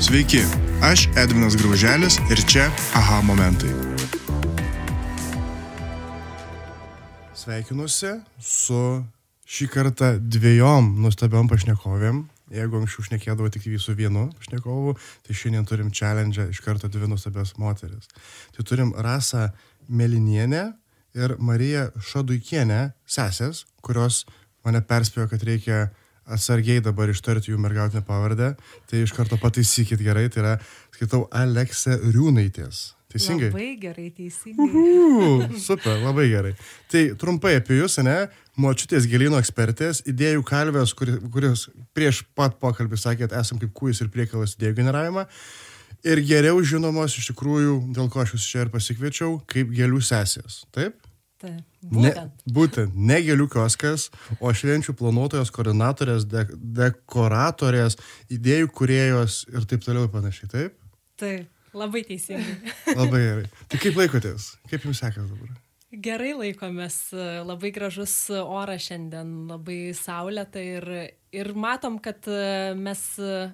Sveiki, aš Edvinas Grauželis ir čia aha momentai. Sveikinuosi su šį kartą dviejom nuostabiom pašnekovėm. Jeigu anksčiau šnekėdavo tik su vienu pašnekovu, tai šiandien turim challenge iš karto dvi nuostabios moteris. Tai turim Rasą Melinienę ir Mariją Šaduikienę, sesės, kurios mane perspėjo, kad reikia atsargiai dabar ištarti jų mergautinę pavardę, tai iš karto pataisykit gerai, tai yra, skaitau, Aleksa Riūnaitės. Teisingai? Labai gerai, teisingai. Uhu, super, labai gerai. Tai trumpai apie jūs, ne? Močiutės gilino ekspertės, idėjų kalvės, kuris, kuris prieš pat pokalbį sakėt, esam kaip kūjus ir priekalas idėjų generavimą. Ir geriau žinomos iš tikrųjų, dėl ko aš jūs čia ir pasikviečiau, kaip gėlių sesės. Taip? Taip. Ne, Būtent. būtent, ne gėlių kioskas, o švenčių planuotojos, koordinatorės, de, dekoratorės, idėjų kuriejos ir taip toliau panašiai, taip? Taip. Labai teisingai. Labai gerai. Tai kaip laikotės? Kaip jums sekasi dabar? Gerai laikomės, labai gražus oras šiandien, labai saulėta ir, ir matom, kad mes,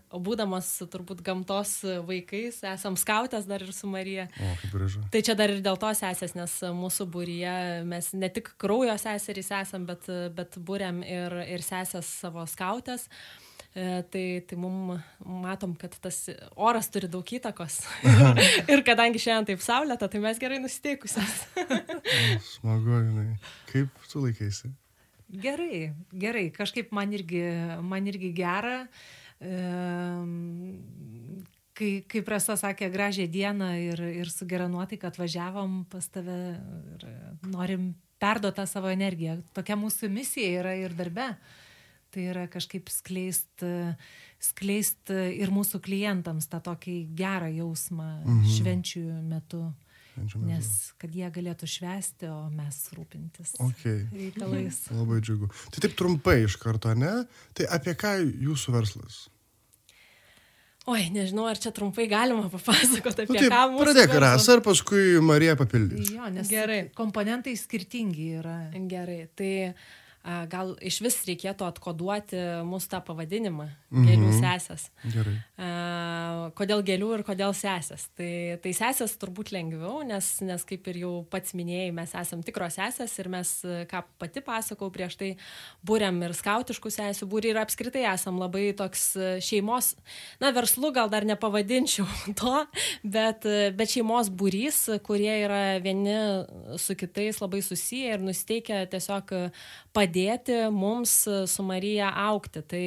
būdamas turbūt gamtos vaikais, esam skautės dar ir su Marija. O, kaip gražu. Tai čia dar ir dėl to sesės, nes mūsų būryje mes ne tik kraujo seserys esam, bet, bet būrėm ir, ir sesės savo skautės. E, tai, tai mums matom, kad tas oras turi daug įtakos. ir kadangi šiandien taip saulėta, tai mes gerai nusiteikusios. Smagu, žinai. Kaip tu laikaisi? Gerai, gerai. Kažkaip man irgi, man irgi gera. E, kai, kai prasta sakė gražią dieną ir, ir su gera nuotaika atvažiavom pas tave ir norim perduoti tą savo energiją. Tokia mūsų misija yra ir darbe. Tai yra kažkaip skleist, skleist ir mūsų klientams tą tokį gerą jausmą mhm. švenčių metu. Švenčių metu. Nes kad jie galėtų švęsti, o mes rūpintis Okay. reikalais. Labai džiugu. Tai taip trumpai iš karto, ne? Tai apie ką jūsų verslas? Oi, nežinau, ar čia trumpai galima papasakoti apie Nu, tai ką mūsų. pradėk rasą ir paskui Marija papildys. Jo, nes Gerai. komponentai skirtingi yra. Gerai, tai a, gal iš vis reikėtų atkoduoti mūsų tą pavadinimą Mhm. - gėlių sesės. Gerai. Kodėl gėlių ir kodėl sesės? Tai, tai sesės turbūt lengviau, nes, nes kaip ir jau pats minėjai, mes esame tikros sesės ir mes, ką pati pasakau prieš tai, būriam ir skautiškų sesių būrį ir apskritai esam labai toks e, šeimos, na, verslu gal dar nepavadinčiau to, bet, e, bet šeimos būrys, kurie yra vieni su kitais labai susiję ir nusteikia tiesiog e, padėti mums su Marija aukti. Tai,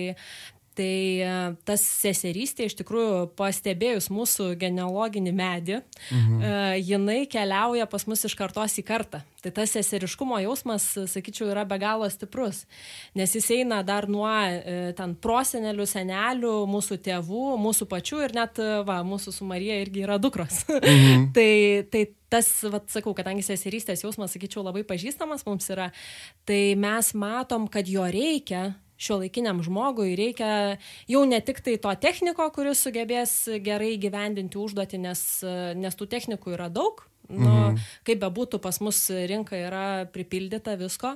Tai e, tas seserystė iš tikrųjų pastebėjus mūsų genealoginį medį, mhm. jinai keliauja pas mus iš kartos į kartą. Tai tas seseriškumo jausmas, sakyčiau, yra be galo stiprus, nes jis eina dar nuo e, ten prosenelių, senelių, mūsų tėvų, mūsų pačių ir net, e, va, mūsų su Marija irgi yra dukros. Mhm. tai, tai tas, vat, sakau, kadangi seserystės jausmas, sakyčiau, labai pažįstamas mums yra, tai mes matom, kad jo reikia šio laikiniam žmogui reikia jau ne tik tai to techniko, kuris sugebės gerai gyvendinti užduotį, nes, nes tų technikų yra daug. Nu, mhm. Kaip bebūtų, pas mus rinka yra pripildyta visko,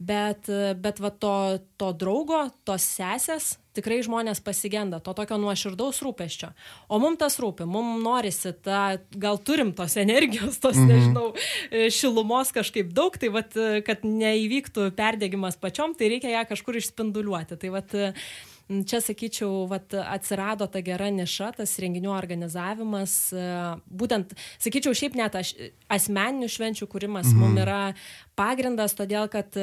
bet, bet va to, to draugo, tos sesės, tikrai žmonės pasigenda to tokio nuoširdaus rūpeščio. O mums tas rūpi, mums norisi, ta, gal turim tos energijos, tos, mhm. nežinau, šilumos kažkaip daug, tai vat, kad neįvyktų perdėgymas pačiom, tai reikia ją kažkur išspinduliuoti. Tai vat, čia, sakyčiau, vat, atsirado ta gera niša, tas renginių organizavimas. Būtent, sakyčiau, šiaip net aš, asmeninių švenčių kūrimas mhm. mums yra pagrindas, todėl kad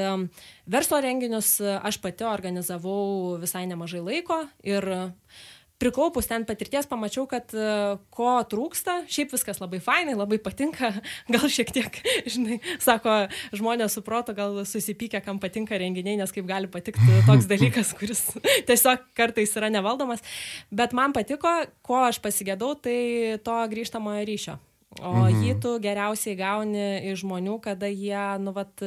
verslo renginius aš pati organizavau visai nemažai laiko ir prikaupus ten patirties pamačiau, kad ko trūksta, šiaip viskas labai fainai, labai patinka, gal šiek tiek, žinai, sako, žmonės suproto, gal susipykę, kam patinka renginiai, nes kaip gali patikti toks dalykas, kuris tiesiog kartais yra nevaldomas, bet man patiko, ko aš pasigėdau, tai to grįžtamojo ryšio. O mhm. jį tu geriausiai gauni iš žmonių, kada jie, nu, vat,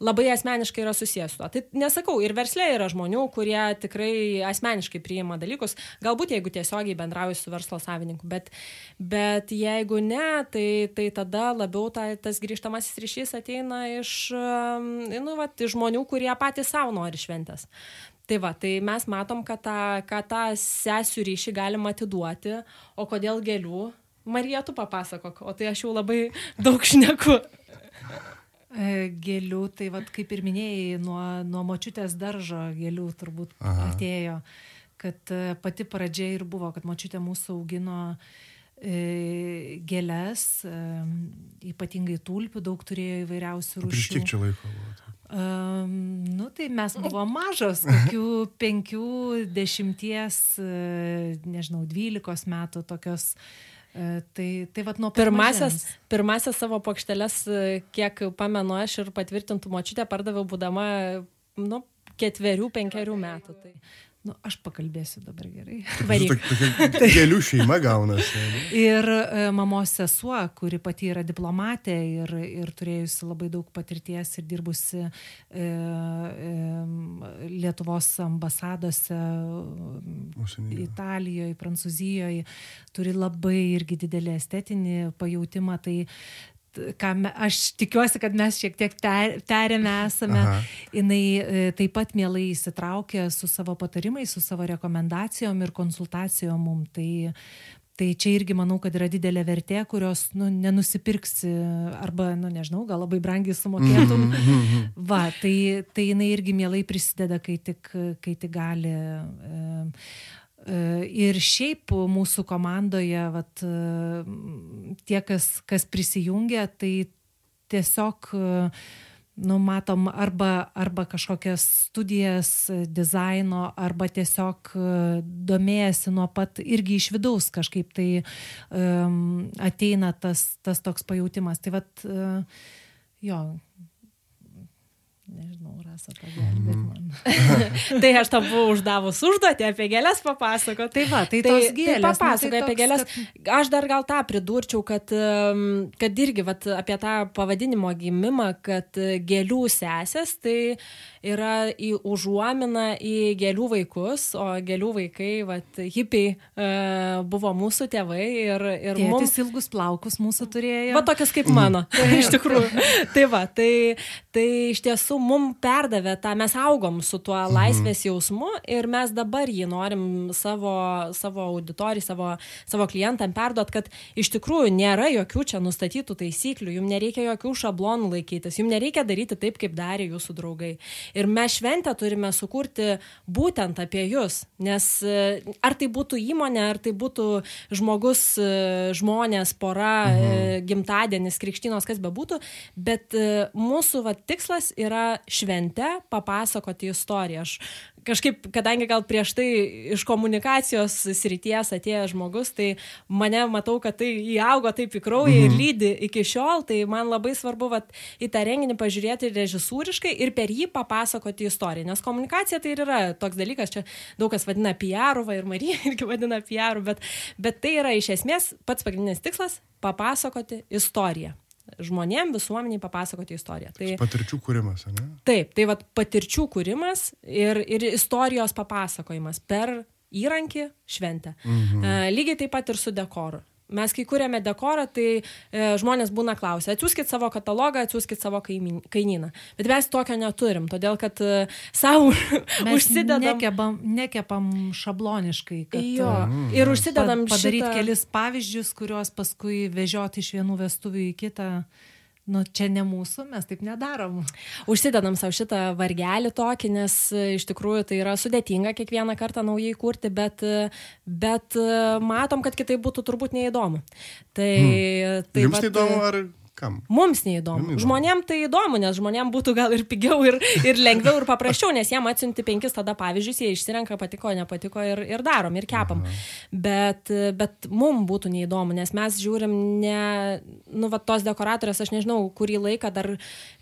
labai asmeniškai yra susijęs su tuo. Tai nesakau, ir verslė yra žmonių, kurie tikrai asmeniškai priima dalykus, galbūt jeigu tiesiogiai bendrauju su verslo savininku, bet, bet jeigu ne, tai, tai tada labiau ta, tas grįžtamasis ryšys ateina iš, nu, vat, iš žmonių, kurie patys savo nori šventės. Tai va, tai mes matom, kad tą, kad tą sesių ryšį galima atiduoti, o kodėl gėlių? Marija, tu papasakok, o tai aš jau labai daug šneku. E, gėlių, tai vad kaip ir minėjai, nuo, nuo močiutės daržo gėlių turbūt Aha. atėjo, kad e, pati pradžia ir buvo, kad močiutė mūsų augino e, gėlės, e, ypatingai tulpių, daug turėjo įvairiausių rūšių. Prieš kiek čia laiko buvo? Tai? Um, nu, tai mes buvom mažos, kokių penkių, dešimties, nežinau, dvylikos metų tokios uh, Tai, tai vat nuo pirmasias, pirmasias savo plokšteles, kiek pamenu aš ir patvirtintų močiutę, pardaviau būdama nu, ketverių, penkerių metų. Tai. Nu, aš pakalbėsiu dabar gerai. Tokia gėlių šeima gaunasi. ir e, mamos sesuo, kuri pati yra diplomatė ir, ir turėjusi labai daug patirties ir dirbusi e, e, Lietuvos ambasadose Užsienyje. Italijoje, Prancūzijoje, turi labai irgi didelį estetinį pajūtimą. Tai, ką me, aš tikiuosi, kad mes šiek tiek tariame esame, Aha. jinai e, taip pat mielai įsitraukia su savo patarimais, su savo rekomendacijom ir konsultacijom mum. Tai, tai čia irgi manau, kad yra didelė vertė, kurios nu, nenusipirksi arba, nu, nežinau, gal labai brangiai sumokėtum. Mm -hmm. Va, tai, tai jinai irgi mielai prisideda, kai tik, kai tik gali. E, ir šiaip mūsų komandoje, vat, e, tie, kas, kas prisijungia, tai tiesiog e, nu, matom arba, arba kažkokias studijas dizaino, arba tiesiog domėjasi nuo pat irgi iš vidaus kažkaip tai um, ateina tas, tas toks pajūtimas. Tai vad, uh, jo, Nežinau, rasa pagelbėt mhm. man. tai aš tam buvau uždavus užduotį apie gėlės papasakot. Tai va, tai, tai tos gėlės. Tai papasakot tai apie gėlės. Kad... Aš dar gal tą pridurčiau, kad, kad irgi vat, apie tą pavadinimo gimimą, kad gėlių sesės, tai yra į užuominą į gėlių vaikus, o gėlių vaikai, vat, hipiai, uh, buvo mūsų tėvai ir, ir Tėtis mums... ilgus plaukus mūsų turėjo. Va tokius kaip mano, iš tikrųjų. tai va, tai, tai iš tiesų mum perdavė tą, mes augom su tuo mhm. laisvės jausmu ir mes dabar jį norim savo, savo auditorijai, savo, savo klientam perduot, kad iš tikrųjų nėra jokių čia nustatytų taisyklių, jums nereikia jokių šablonų laikytis, jums nereikia daryti taip, kaip darė jūsų draugai. Ir mes šventę turime sukurti būtent apie jūs, nes e, ar tai būtų įmonė, ar tai būtų žmogus, e, žmonės, pora, e, mhm. gimtadienis, krikštynos, kas bebūtų, bet mūsų va, tikslas yra šventę papasakoti istoriją. Aš kažkaip, kadangi gal prieš tai iš komunikacijos srities atėjęs žmogus, tai mane matau, kad tai įaugo taip į kraują mhm. ir lydi iki šiol, tai man labai svarbu vat, į tą renginį pažiūrėti režisūriškai ir per jį papasakoti istoriją, nes komunikacija tai ir yra toks dalykas, čia daug kas vadina PR, va ir Marija irgi vadina PR, bet, bet tai yra iš esmės pats pagrindinis tikslas - papasakoti istoriją žmonėm, visuomeniai papasakoti istoriją. Tai, patirčių kūrimas, ne? Taip, tai vad patirčių kūrimas ir, ir istorijos papasakojimas per įrankį šventę. Mhm. Uh, lygiai taip pat ir su dekoru. Mes, kai kūrėme dekorą, tai e, žmonės būna klausę, atsiųskit savo katalogą, atsiųskit savo kaimin, kainyną. Bet mes tokio neturim, todėl kad e, savo užsidedam. Nekepam, nekepam šabloniškai. Kad, jo, mm. ir užsidedam pa, padaryti šitą... kelis pavyzdžius, kuriuos paskui vežioti iš vienų vestuvių į kitą nu čia ne mūsų, mes taip nedarom. Užsidedam savo šitą vargelį tokį, nes e, iš tikrųjų tai yra sudėtinga kiekvieną kartą naujai kurti, bet, e, bet e, matom, kad kitaip būtų turbūt neįdomu. Tai, hmm. tai Jums tai įdomu, ar Kam? Mums neįdomu. neįdomu. Žmonėm tai įdomu, nes žmonėm būtų gal ir pigiau, ir, ir lengviau, ir paprasčiau, nes jiem atsiunti penkis tada pavyzdžius, jie išsirenka patiko, nepatiko ir, ir darom, ir kepam. Aha. Bet, bet mums būtų neįdomu, nes mes žiūrim ne, nu, va, tos dekoratorės, aš nežinau, kurį laiką dar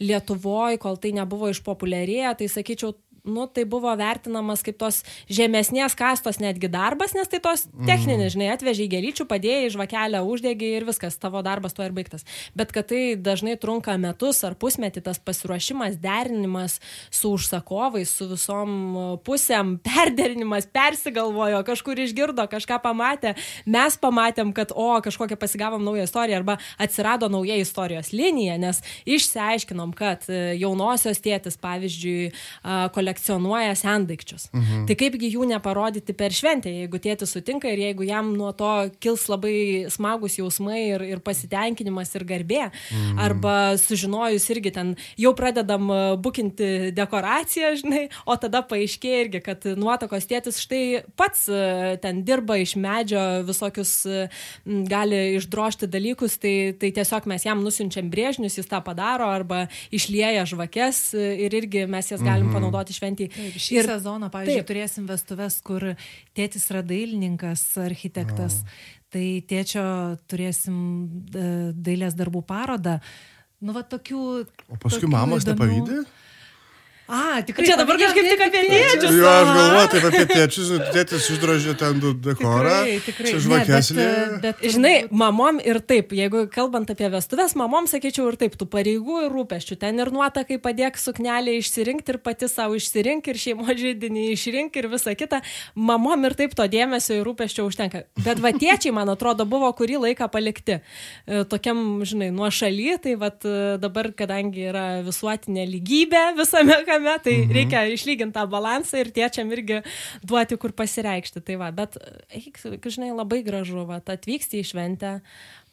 Lietuvoje, kol tai nebuvo išpopuliarėję, tai sakyčiau, nu, tai buvo vertinamas kaip tos žemesnės kastos netgi darbas, nes tai tos techninis, mm. žinai, atvežiai gėlyčių, padėjai, žvakelę uždėgi ir viskas, tavo darbas to ir baigtas. Bet kad tai dažnai trunka metus ar pusmetį, tas pasiruošimas, derinimas su užsakovais, su visom pusėm, perderinimas, persigalvojo, kažkur išgirdo, kažką pamatė, mes pamatėm, kad, o, kažkokią pasigavom naują istoriją arba atsirado nauja istorijos linija, nes išsiaiškinom, kad e, jaunosios tėtis, pavyzdžiui, kolekcija kolekcionuoja sendaikčius. Mhm. Tai kaipgi jų neparodyti per šventę, jeigu tėtis sutinka ir jeigu jam nuo to kils labai smagus jausmai ir, ir pasitenkinimas ir garbė. Mhm. Arba sužinojus irgi ten jau pradedam e, bukinti dekoraciją, žinai, o tada paaiškėja irgi, kad nuotakos tėtis štai pats e, ten dirba iš medžio visokius, e, gali išdrošti dalykus, tai, tai tiesiog mes jam nusinčiam brėžinius, jis tą padaro arba išlieja žvakes ir irgi mes jas galim mhm. panaudoti šventį. Taip, šį ir, sezoną, pavyzdžiui, taip. turėsim vestuves, kur tėtis yra dailininkas, architektas, oh. tai tėčio turėsim dailės darbų parodą. Nu, va tokių. O paskui mamos nepavydė? A, tikrai. Čia dabar kažkaip tik apie tėčius. Jo, aš galvoju taip apie tėčius, tėtis išdrožė ten dekorą. Tikrai, tikrai. Žvakeslė. Bet, bet, Žinai, mamom ir taip, jeigu kalbant apie vestuvės, mamom sakyčiau ir taip, tų pareigų ir rūpeščių. Ten ir nuotakai padėk suknelį išsirinkti ir pati savo išsirinkti ir šeimo žydinį išrinkti ir visa kita. Mamom ir taip to dėmesio ir rūpeščio užtenka. Bet va tėčiai, man atrodo, buvo kurį laiką palikti e, tokiam, žinai, nuo šaly. Tai va dabar, kadangi yra visuotinė lygybė visame, ką tame, tai mhm. reikia išlyginti tą balansą ir tėčiam irgi duoti, kur pasireikšti. Tai va, bet, eik, žinai, labai gražu, va, atvyksti į šventę,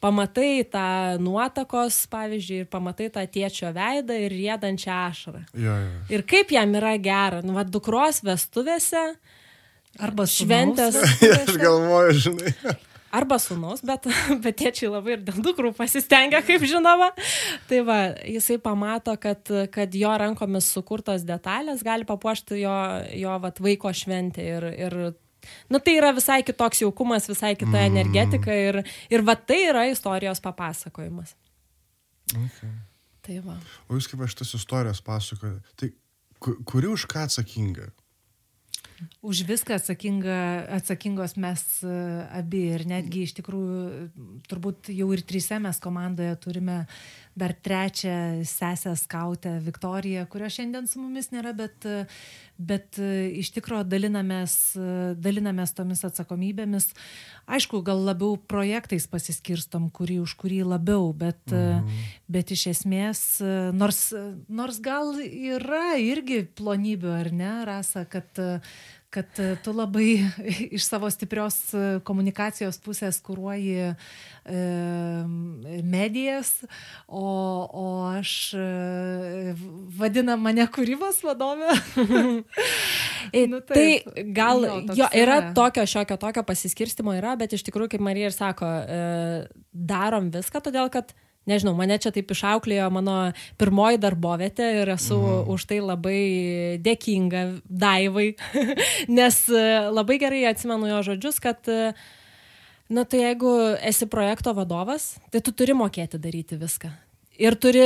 pamatai tą nuotakos, pavyzdžiui, ir pamatai tą tėčio veidą ir rėdančią ašarą. Ja, ja. Ir kaip jam yra gera, nu, va, dukros vestuvėse. Arba šventės. Aš galvoju, žinai arba sūnus, bet, bet tėčiai labai ir dėl dukrų pasistengia, kaip žinoma. Tai va, jisai pamato, kad, kad jo rankomis sukurtos detalės gali papuošti jo, jo vat, vaiko šventę ir, ir Nu, tai yra visai kitoks jaukumas, visai kita mm. energetika ir, ir va tai yra istorijos papasakojimas. Okay. Tai va. O jūs kaip aš tas istorijas pasakoju, tai kuri už ką atsakinga? Už viską atsakinga, atsakingos mes e, abi ir netgi iš tikrųjų turbūt jau ir trise mes komandoje turime dar trečią sesę skautę Viktoriją, kurio šiandien su mumis nėra, bet, bet e, iš tikrųjų dalinamės, dalinamės tomis atsakomybėmis. Aišku, gal labiau projektais pasiskirstom, kurį už kurį labiau, bet, mhm. bet iš esmės, nors, nors gal yra irgi plonybių, ar ne, Rasa, kad kad e, tu labai iš savo stiprios e, komunikacijos pusės kūruoji e, medijas, o, o aš e, vadinam mane kūrybos vadovė. nu, taip, tai gal jo, jo yra yra tokio šiokio tokio pasiskirstimo yra, bet iš tikrųjų, kaip Marija ir sako, e, darom viską, todėl kad nežinau, mane čia taip išauklėjo mano pirmoji darbovietė ir esu mhm. už tai labai dėkinga daivai, nes e, labai gerai atsimenu jo žodžius, kad Na tai jeigu esi projekto vadovas, tai tu turi mokėti daryti viską. Ir turi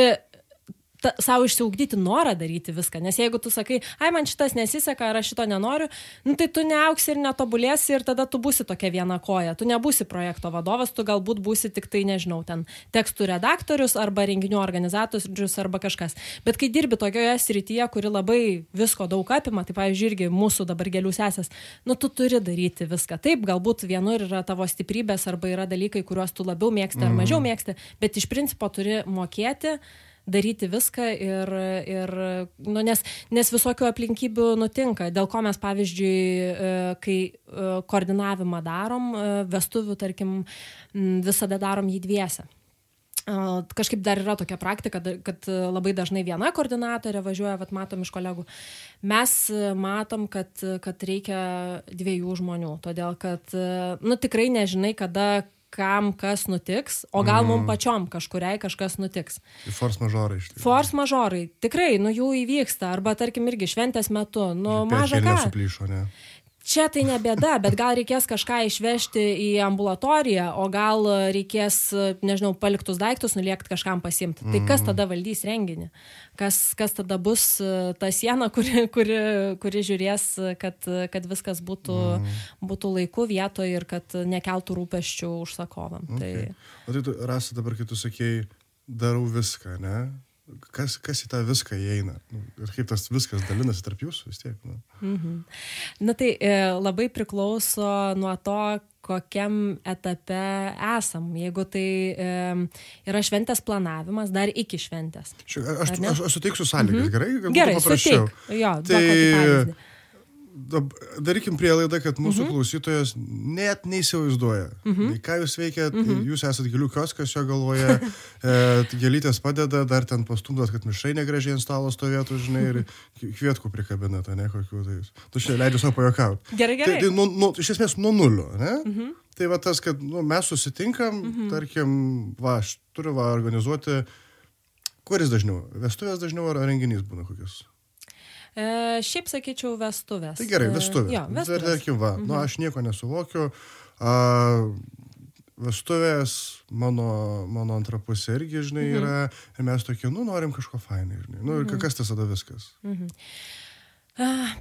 ta, savo išsiugdyti norą daryti viską. Nes jeigu tu sakai, ai man šitas nesiseka, ar aš šito nenoriu, nu, tai tu neauksi ir netobulėsi ir tada tu būsi tokia viena koja. Tu nebūsi projekto vadovas, tu galbūt būsi tik tai, nežinau, ten tekstų redaktorius arba renginių organizatorius arba kažkas. Bet kai dirbi tokioje srityje, kuri labai visko daug apima, tai pavyzdžiui, irgi mūsų dabar gėlių sesės, nu tu turi daryti viską. Taip, galbūt vienur yra tavo stiprybės arba yra dalykai, kuriuos tu labiau mėgsti ar mažiau mhm. mėgsti, bet iš principo turi mokėti daryti viską ir, ir nu, nes, nes visokių aplinkybių nutinka, dėl ko mes, pavyzdžiui, e, kai e, koordinavimą darom, e, vestuvių, tarkim, visada darom jį dviese. Kažkaip dar yra tokia praktika, kad labai dažnai viena koordinatorė važiuoja, vat matom iš kolegų. Mes matom, kad, kad reikia dviejų žmonių, todėl kad, nu, tikrai nežinai, kada kam kas nutiks, o gal mm. mums pačiom kažkuriai kažkas nutiks. Force majorai iš tikrųjų. Force majorai, tikrai, nu jų įvyksta, arba tarkim irgi šventės metu, nu maža ką. Nesuplyšo, ne? Čia tai ne bėda, bet gal reikės kažką išvežti į ambulatoriją, o gal reikės, nežinau, paliktus daiktus nuliekti kažkam pasimti. Tai kas tada valdys renginį? Kas, kas tada bus e, ta siena, kuri, kuri, kuri žiūrės, kad, kad viskas būtų, mm. būtų laiku vietoje ir kad nekeltų rūpeščių užsakovam. Okay. Tai... O tai tu, Rasa, dabar, kai tu sakėjai, darau viską, ne? Kas, kas į tą viską įeina. Nu, ir kaip tas viskas dalinasi tarp jūsų vis tiek. Nu. Mhm. Na tai e, labai priklauso nuo to, kokiam etape esam. Jeigu tai e, yra šventės planavimas, dar iki šventės. Aš, aš, aš suteiksiu sąlygas, mhm. gerai? Galbūt Gerai, paprasčiau. suteik. Jo, Tai dab- darykim prielaidą, kad mūsų mhm. klausytojas net neįsivaizduoja, mhm. ką jūs veikiat, mhm. jūs esate gėlių kioskas jo galvoje, e, gėlytės padeda, dar ten pastumdas, kad mišai negražiai ant stalo stovėtų, žinai, ir kvietkų prikabina, tai ne kokių tai. Tu čia leidži savo pajuokauti. Gerai, gerai. Tai, tai nu, nu, iš esmės nuo nulio, ne? Mhm. Tai va tas, kad nu, mes susitinkam, mhm. tarkim, va, aš turiu va organizuoti, kuris dažniau, vestuvės dažniau ar renginys būna kokius? E, šiaip sakyčiau vestuvės. Tai gerai, E, vestuvės. Jo, Dar, vestuvės. tarkim, va, mhm. nu, aš nieko nesuvokiu. A, vestuvės, mano, mano antra pusė irgi, žinai, mhm. yra, ir mes tokie, nu, norim kažko fainai, žinai. Nu, ir mhm. kas tas tada viskas? Ah,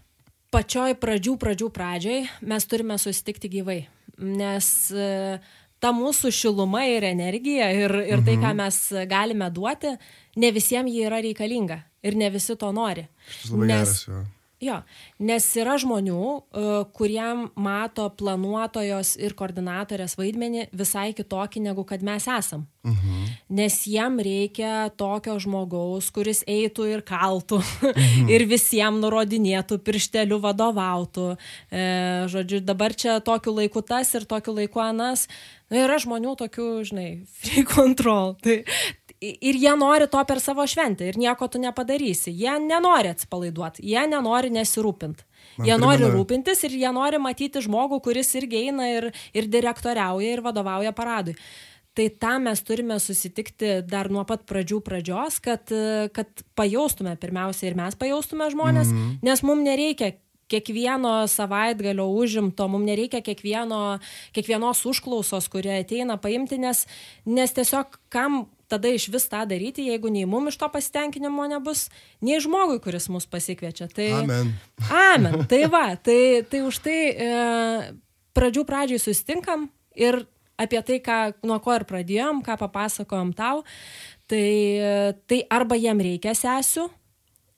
Pačioj pradžių, pradžių pradžioj mes turime susitikti gyvai, nes e, ta mūsų šiluma ir energija ir, ir tai, ką mes galime duoti, ne visiems ji yra reikalinga ir ne visi to nori. Šitas labai Nes- geras, jo. Jo, nes yra žmonių, e, kuriem mato planuotojos ir koordinatorės vaidmenį visai kitokį, negu kad mes esam. Mhm. Nes jam reikia tokio žmogaus, kuris eitų ir kaltų ir visiems nurodinėtų, piršteliu vadovautų. E, žodžiu, dabar čia tokiu laiku tas ir tokiu laiku anas. Na, yra žmonių tokių, žinai, free control. Tai, ir jie nori to per savo šventę ir nieko tu nepadarysi. Jie nenori atsipalaiduoti, jie nenori nesirūpinti. Man Jie nori primena- rūpintis ir jie nori matyti žmogų, kuris irgi eina ir, ir direktoriauja ir vadovauja paradui. Tai tam mes turime susitikti dar nuo pat pradžių pradžios, kad, kad pajaustume pirmiausia ir mes pajaustume žmonės, mm -hmm. nes mums nereikia kiekvieno savaitgalio užimto, mums nereikia kiekvieno, kiekvienos užklausos, kurie ateina paimti, nes, nes tiesiog kam tada iš vis tą daryti, jeigu nei mum iš to pasitenkinimo nebus, nei žmogui, kuris mus pasikviečia. Tai, Amen. Amen. Tai va, tai, tai už tai e, pradžių pradžiai susitinkam ir apie tai, ką, nuo ko ir pradėjom, ką papasakojom tau, tai, tai arba jiem reikia sesių.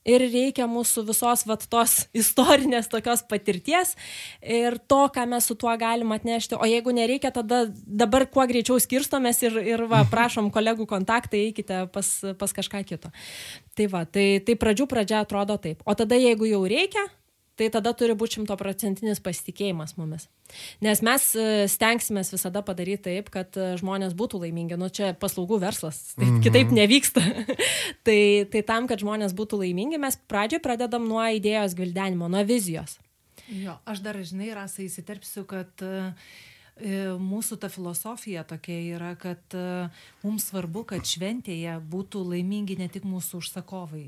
Ir reikia mūsų visos vat, tos istorinės tokios patirties ir to, ką mes su tuo galim atnešti. O jeigu nereikia, tada dabar kuo greičiau skirstomės ir, ir va, prašom kolegų kontaktai, eikite pas, pas kažką kito. Tai va, tai, tai pradžių pradžia atrodo taip. O tada jeigu jau reikia, tai tada turi būti šimtoprocentinis pasitikėjimas mumis. Nes mes e, stengsimės visada padaryti taip, kad e, žmonės būtų laimingi. Nu, čia paslaugų verslas, taip, Mhm. kitaip nevyksta. tai, tai tam, kad žmonės būtų laimingi, mes pradžioj pradedam nuo idėjos gvildenimo, nuo vizijos. Jo, aš dar, žinai, rasai įsiterpsiu, kad e, mūsų ta filosofija tokia yra, kad mums svarbu, kad šventėje būtų laimingi ne tik mūsų užsakovai,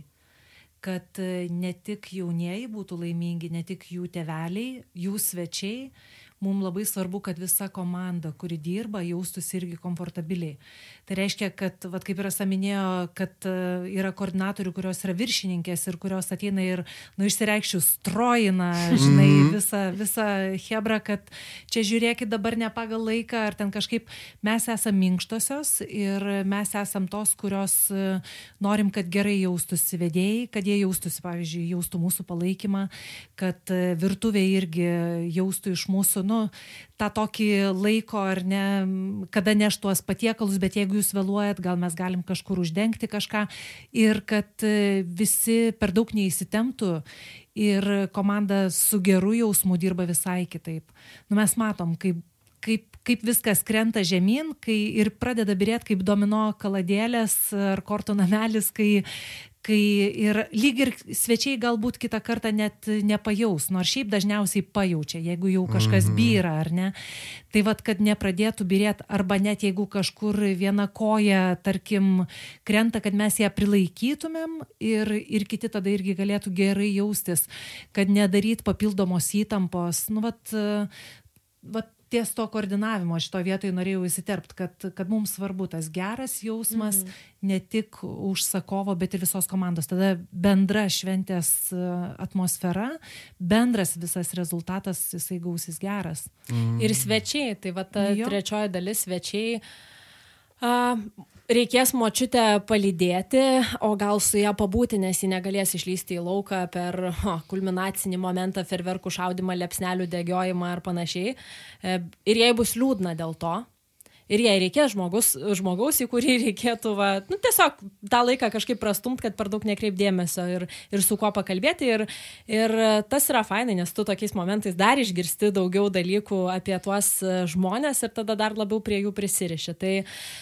kad e, ne tik jaunieji būtų laimingi, ne tik jų teveliai, jų svečiai. Mums labai svarbu, kad visa komanda, kuri dirba, jaustųsi irgi komfortabiliai. Tai reiškia, kad, vat, kaip ir Asa minėjo, kad e, yra koordinatorių, kurios yra viršininkės ir kurios ateina ir, nu, išsireikščių strojina, žinai, visą, visą hebrą, kad čia žiūrėkit dabar ne pagal laiką, ar ten kažkaip mes esame minkštosios ir mes esam tos, kurios e, norim, kad gerai jaustųsi vedėjai, kad jie jaustųsi, pavyzdžiui, jaustų mūsų palaikymą, kad e, virtuvė irgi jaustų iš mūsų, nu, tą tokį laiko ar ne, kada neš tuos patiekalus, bet jeigu jūs vėluojat, gal mes galim kažkur uždengti kažką ir kad e, visi per daug neįsitemptų ir komanda su geru jausmu dirba visai kitaip. Nu, mes matom, kaip kaip, kaip viskas krenta žemyn, kai ir pradeda birėti kaip domino kaladėlės ar kortų namelis, kai, kai ir lyg ir svečiai galbūt kitą kartą net nepajaus, nors šiaip dažniausiai pajaučia, jeigu jau kažkas Mhm. byra ar ne. Tai vad, kad nepradėtų birėti, arba net jeigu kažkur viena koja, tarkim, krenta, kad mes ją prilaikytumėm ir, ir kiti tada irgi galėtų gerai jaustis, kad nedaryt papildomos įtampos. Nu, vat, vat ties to koordinavimo šito vietoj norėjau įsiterpti, kad, kad mums svarbu tas geras jausmas, mhm. ne tik užsakovo, bet ir visos komandos. Tada bendra šventės e, atmosfera, bendras visas rezultatas, jisai gausis geras. Ir svečiai, tai va ta Jo. trečioji dalis svečiai. A, reikės močiutę palydėti, o gal su ją pabūti, nes ji negalės išlysti į lauką per o, kulminacinį momentą, ferverkų šaudimą, lepsnelių degiojimą ar panašiai. E, ir jai bus liūdna dėl to, ir jai reikės žmogus, žmogaus, į kurį reikėtų, va, nu, tiesiog tą laiką kažkaip prastumt, kad per daug nekreipdėmėsio ir, ir su kuo pakalbėti. Ir, ir tas yra fainai, nes tu tokiais momentais dar išgirsti daugiau dalykų apie tuos žmonės ir tada dar labiau prie jų prisiriši. Tai,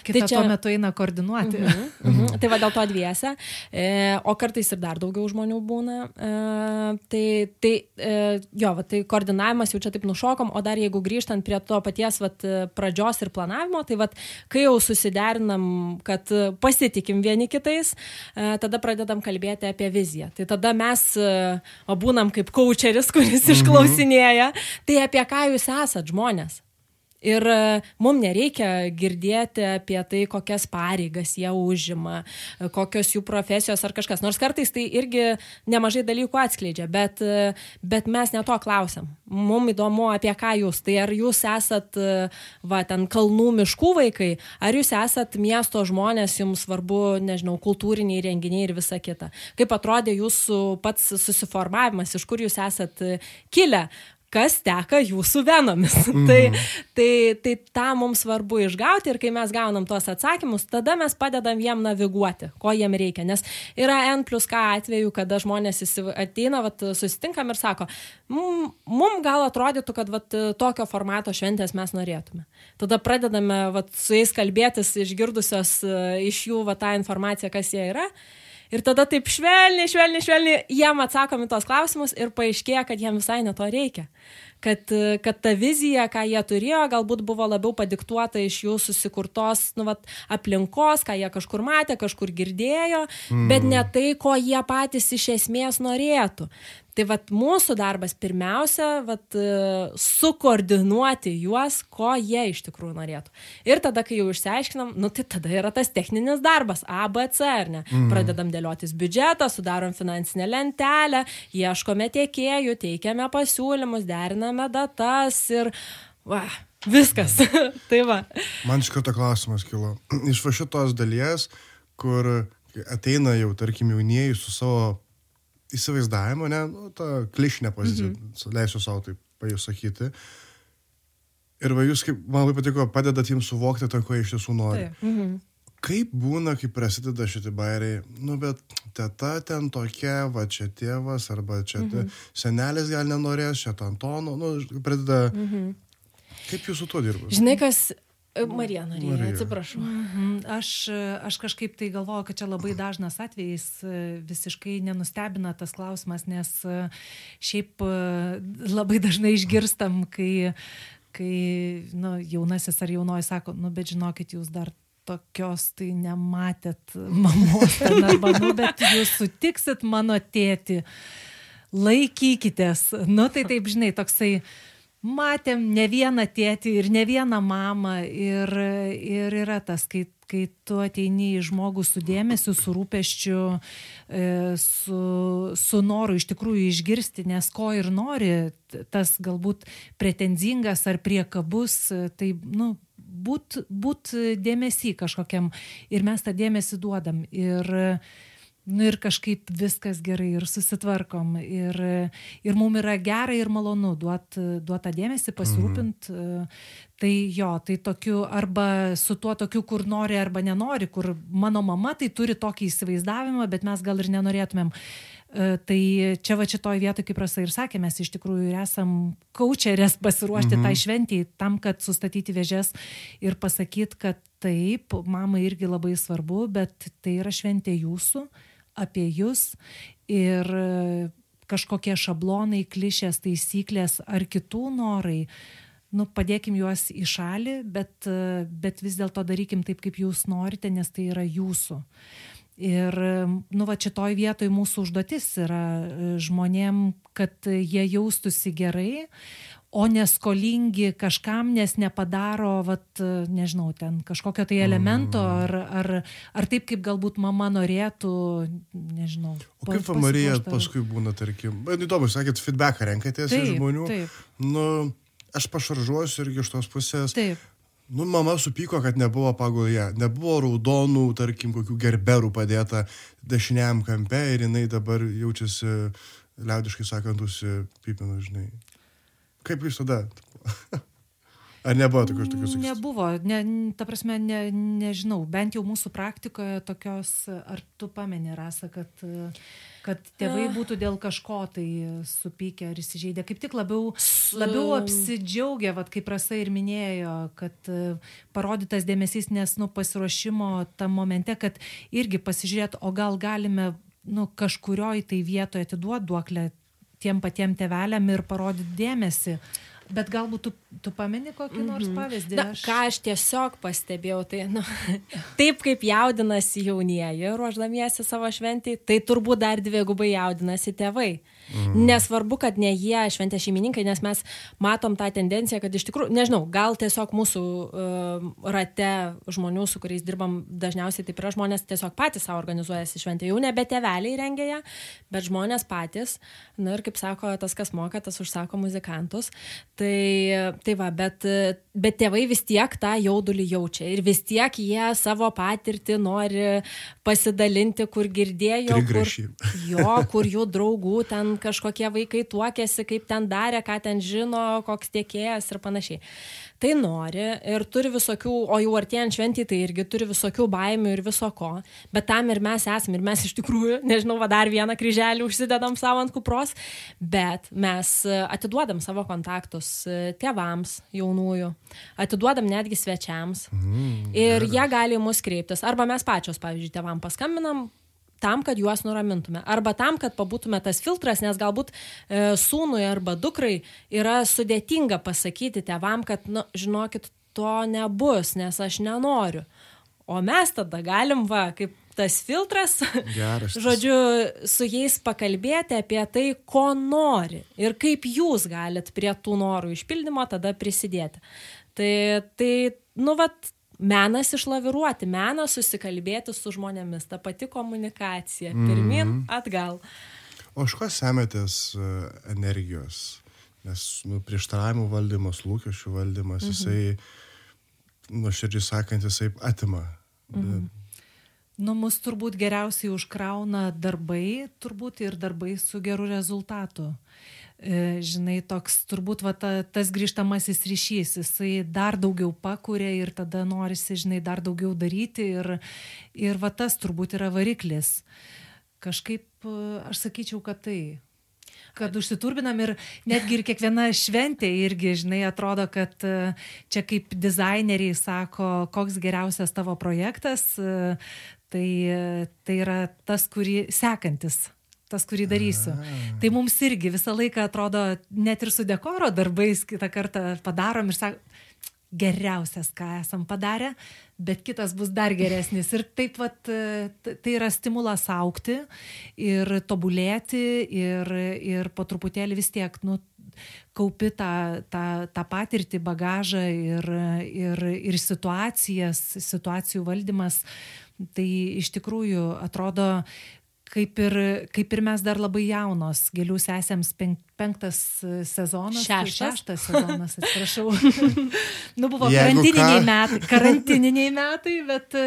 Kita tai čia tuo metu eina koordinuoti. Mhm, mhm. mhm. Tai va dėl to dviese, e, o kartais ir dar daugiau žmonių būna. E, tai, tai e, jo, va, tai koordinavimas jau čia taip nušokom, o dar jeigu grįžtant prie to paties va, pradžios ir planavimo, bendravimo, tai vat, kai jau susiderinam, kad pasitikim vieni kitais, e, tada pradedam kalbėti apie viziją. Tai tada mes e, būnam kaip kočeris, kuris mhm. išklausinėja, tai apie ką jūs esat žmonės. Ir e, mums nereikia girdėti apie tai, kokias pareigas jie užima, e, kokios jų profesijos ar kažkas. Nors kartais tai irgi nemažai dalykų atskleidžia, bet, e, bet mes ne to klausiam. Mums įdomu, apie ką jūs. Tai ar jūs esat, va, ten kalnų miškų vaikai, ar jūs esat miesto žmonės, jums svarbu, nežinau, kultūriniai renginiai ir visa kita. Kaip atrodė jūsų pats susiformavimas, iš kur jūs esat kilę kas teka jūsų venomis. Mm tai, tai, tai tą mums svarbu išgauti ir kai mes gaunam tuos atsakymus, tada mes padedam jiem naviguoti, ko jiem reikia. Nes yra N plus K atveju, kada žmonės ateina, vat, susitinkam ir sako, mum gal atrodytų, kad vat, tokio formato šventės mes norėtume. Tada pradedame vat, su jais kalbėtis, išgirdusios e, iš jų vat, tą informaciją, kas jie yra. Ir tada taip švelniai, švelniai, švelniai jiem atsakom į tos klausimus ir paaiškėja, kad jiem visai ne to reikia. Kad, kad ta vizija, ką jie turėjo, galbūt buvo labiau padiktuota iš jų susikurtos nu, vat, aplinkos, ką jie kažkur matė, kažkur girdėjo, mm. bet ne tai, ko jie patys iš esmės norėtų. Tai vat mūsų darbas pirmiausia, vat e, sukoordinuoti juos, ko jie iš tikrųjų norėtų. Ir tada, kai jau išsiaiškinam, nu tai tada yra tas techninis darbas, A, B, C, ar ne? Mm. Pradedam dėliotis biudžetą, sudarom finansinę lentelę, ieškome tiekėjų, teikiame pasiūlymus, deriname datas ir... Va, viskas. tai va. Man iš karto klausimas kilo. Iš va šitos dalies, kur ateina jau, tarkim, jaunieji su savo įsivaizdavimo, ne, nu, tą klišinę poziciją, mm -hmm. leisiu savo taip pasakyti. Ir va jūs, kaip man labai patiko, padedat jiems suvokti to, ko iš tiesų nori. Tai. Mm -hmm. Kaip būna, kai prasideda šitie bairiai, nu bet teta ten tokia, va čia tėvas, arba čia mm -hmm. senelis gal nenorės, čia Antono, nu, pradeda. Mm -hmm. Kaip jūs su tuo dirbate? Žinai, kas Marija norėjo, Marija. atsiprašau. Mhm. Aš, aš kažkaip tai galvoju, kad čia labai dažnas atvejis, visiškai nenustebina tas klausimas, nes šiaip labai dažnai išgirstam, kai, kai nu, jaunasis ar jaunoji sako, nu bet žinokit, jūs dar tokios tai nematėt mamos, ten, arba, nu, bet jūs sutiksit mano tėti, laikykitės. Nu tai taip, žinai, toksai matėm ne vieną tėtį ir ne vieną mamą ir, ir yra tas, kai, kai tu ateini į žmogų su dėmesiu, su rūpeščiu, e, su, su noru iš tikrųjų išgirsti, nes ko ir nori, tas galbūt pretenzingas ar priekabus, tai, nu, būt, būt dėmesį kažkokiam ir mes tą dėmesį duodam. Ir, Nu ir kažkaip viskas gerai ir susitvarkom. Ir, ir mums yra gera ir malonu duot, duot dėmesį, pasirūpint. Mhm. Tai jo, tai tokiu arba su tuo tokiu, kur nori arba nenori, kur mano mama tai turi tokį įsivaizdavimą, bet mes gal ir nenorėtumėm. E, tai čia va šitoj vietoj, kaip Rasa ir sakė, mes iš tikrųjų ir esam kaučerės pasiruošti mhm. tai šventijai, tam, kad sustatyti vėžės ir pasakyti, kad taip, mamai irgi labai svarbu, bet tai yra šventė jūsų. Mhm apie jūs ir kažkokie šablonai, klišės, taisyklės ar kitų norai, nu, padėkim juos į šalį, bet, bet vis dėlto darykim taip, kaip jūs norite, nes tai yra jūsų. Ir, nu, va, šitoj vietoj mūsų užduotis yra žmonėm, kad jie jaustųsi gerai, o neskolingi kažkam, nes nepadaro, vat, nežinau, ten kažkokio tai elemento, mm. ar, ar, ar taip, kaip galbūt mama norėtų, nežinau. O kaip pas, Marija paskui būna, tarkim, įdomu, sakėt, feedbacką renkatės iš žmonių. Taip. Nu, aš pašaržuosiu irgi iš tos pusės. Taip. Nu, mama supyko, kad nebuvo pagal ją. Nebuvo raudonų, tarkim, kokių gerberų padėta dešiniam kampe ir jinai dabar jaučiasi, liaudiškai sakant, užsipipinu, žinai. Kaip jūs tada? Ar nebuvo tokios tokios sakys? Nebuvo, ne, ta prasme, ne, nežinau, bent jau mūsų praktikoje tokios, ar tu pameni, Rasa, kad, kad tėvai būtų dėl kažko tai supykę ar įsižeidę, kaip tik labiau, labiau apsidžiaugia, vad kaip Rasa ir minėjo, kad parodytas dėmesys, nes, nu, pasiruošimo tam momente, kad irgi pasižiūrėt, o gal galime, nu, kažkurioj tai vietoje atiduoti duoklę tiem patiem tėveliam ir parodyti dėmesį. Bet galbūt tu, tu pameni kokį nors mm -hmm. pavyzdį? Na, aš... Ką aš tiesiog pastebėjau, tai nu, taip kaip jaudinasi jaunieji ruoždamiesi savo šventį, tai turbūt dar dviegubai jaudinasi tėvai. Mm. Nesvarbu, kad ne jie šventė šeimininkai, nes mes matom tą tendenciją, kad iš tikrųjų, nežinau, gal tiesiog mūsų uh, rate žmonių, su kuriais dirbam, dažniausiai taip yra žmonės tiesiog patys savo organizuojasi šventę. Jau nebe tėveliai rengia ją, bet žmonės patys. Na ir kaip sako, tas, kas moka, tas užsako muzikantus. Tai, tai va, bet, bet tėvai vis tiek tą jaudulį jaučia ir vis tiek jie savo patirtį nori pasidalinti, kur girdėjo, kur, jo, kur jų draugų ten kažkokie vaikai tuokėsi, kaip ten darė, ką ten žino, koks tiekėjas ir panašiai. Tai nori ir turi visokių, o jau artėjant šventį, tai irgi turi visokių baimių ir viso ko, bet tam ir mes esame, ir mes iš tikrųjų, nežinau, va dar vieną kryželį užsidedam savo ant kupros, bet mes atiduodam savo kontaktus tėvams jaunųjų, atiduodam netgi svečiams. Mm, ir jie gali mus kreiptis, arba mes pačios, pavyzdžiui, tėvam paskambinam, tam, kad juos nuramintume. Arba tam, kad pabūtume tas filtras, nes galbūt e, sūnui arba dukrai yra sudėtinga pasakyti tevam, kad, nu, žinokit, to nebus, nes aš nenoriu. O mes tada galim, va, kaip tas filtras, Geras. žodžiu, su jais pakalbėti apie tai, ko nori ir kaip jūs galit prie tų norų išpildymo tada prisidėti. Tai, tai nu, vat, menas išlaviruoti, menas susikalbėti su žmonėmis, ta pati komunikacija, pirmin, mm. atgal. O iš ko semėtės e, energijos? Nes nu, prieštaravimų valdymas, lūkesčių valdymas, mm -hmm. jisai, nuoširdžiai sakant, jisai atima. Mm -hmm. Nu, mus turbūt geriausiai užkrauna darbai, turbūt ir darbai su geru rezultatu. E, žinai, toks turbūt va, ta, tas grįžtamasis ryšys, jisai dar daugiau pakuria ir tada norisi, žinai, dar daugiau daryti ir, ir va tas turbūt yra variklis. Kažkaip e, aš sakyčiau, kad tai kad užsiturbinam ir netgi ir kiekviena šventė irgi, žinai, atrodo, kad e, čia kaip dizaineriai sako, koks geriausias tavo projektas, tai, tai yra tas, kurį sekantis tas, kurį darysiu. A. Tai mums irgi visą laiką atrodo, net ir su dekoro darbais kitą kartą padarom ir sakom, geriausias, ką esam padarę, bet kitas bus dar geresnis. Ir taip pat tai yra stimulas aukti ir tobulėti ir, ir po truputėlį vis tiek, nu, kaupi tą, tą, tą patirtį, bagažą ir, ir, ir situacijas, situacijų valdymas. Tai iš tikrųjų atrodo, kaip ir, kaip ir mes dar labai jaunos, gėlių sesėms pen, penktas sezonas. Šeštas. Šeštas sezonas, atsiprašau. nu, buvo karantininiai metai, karantininiai metai, bet,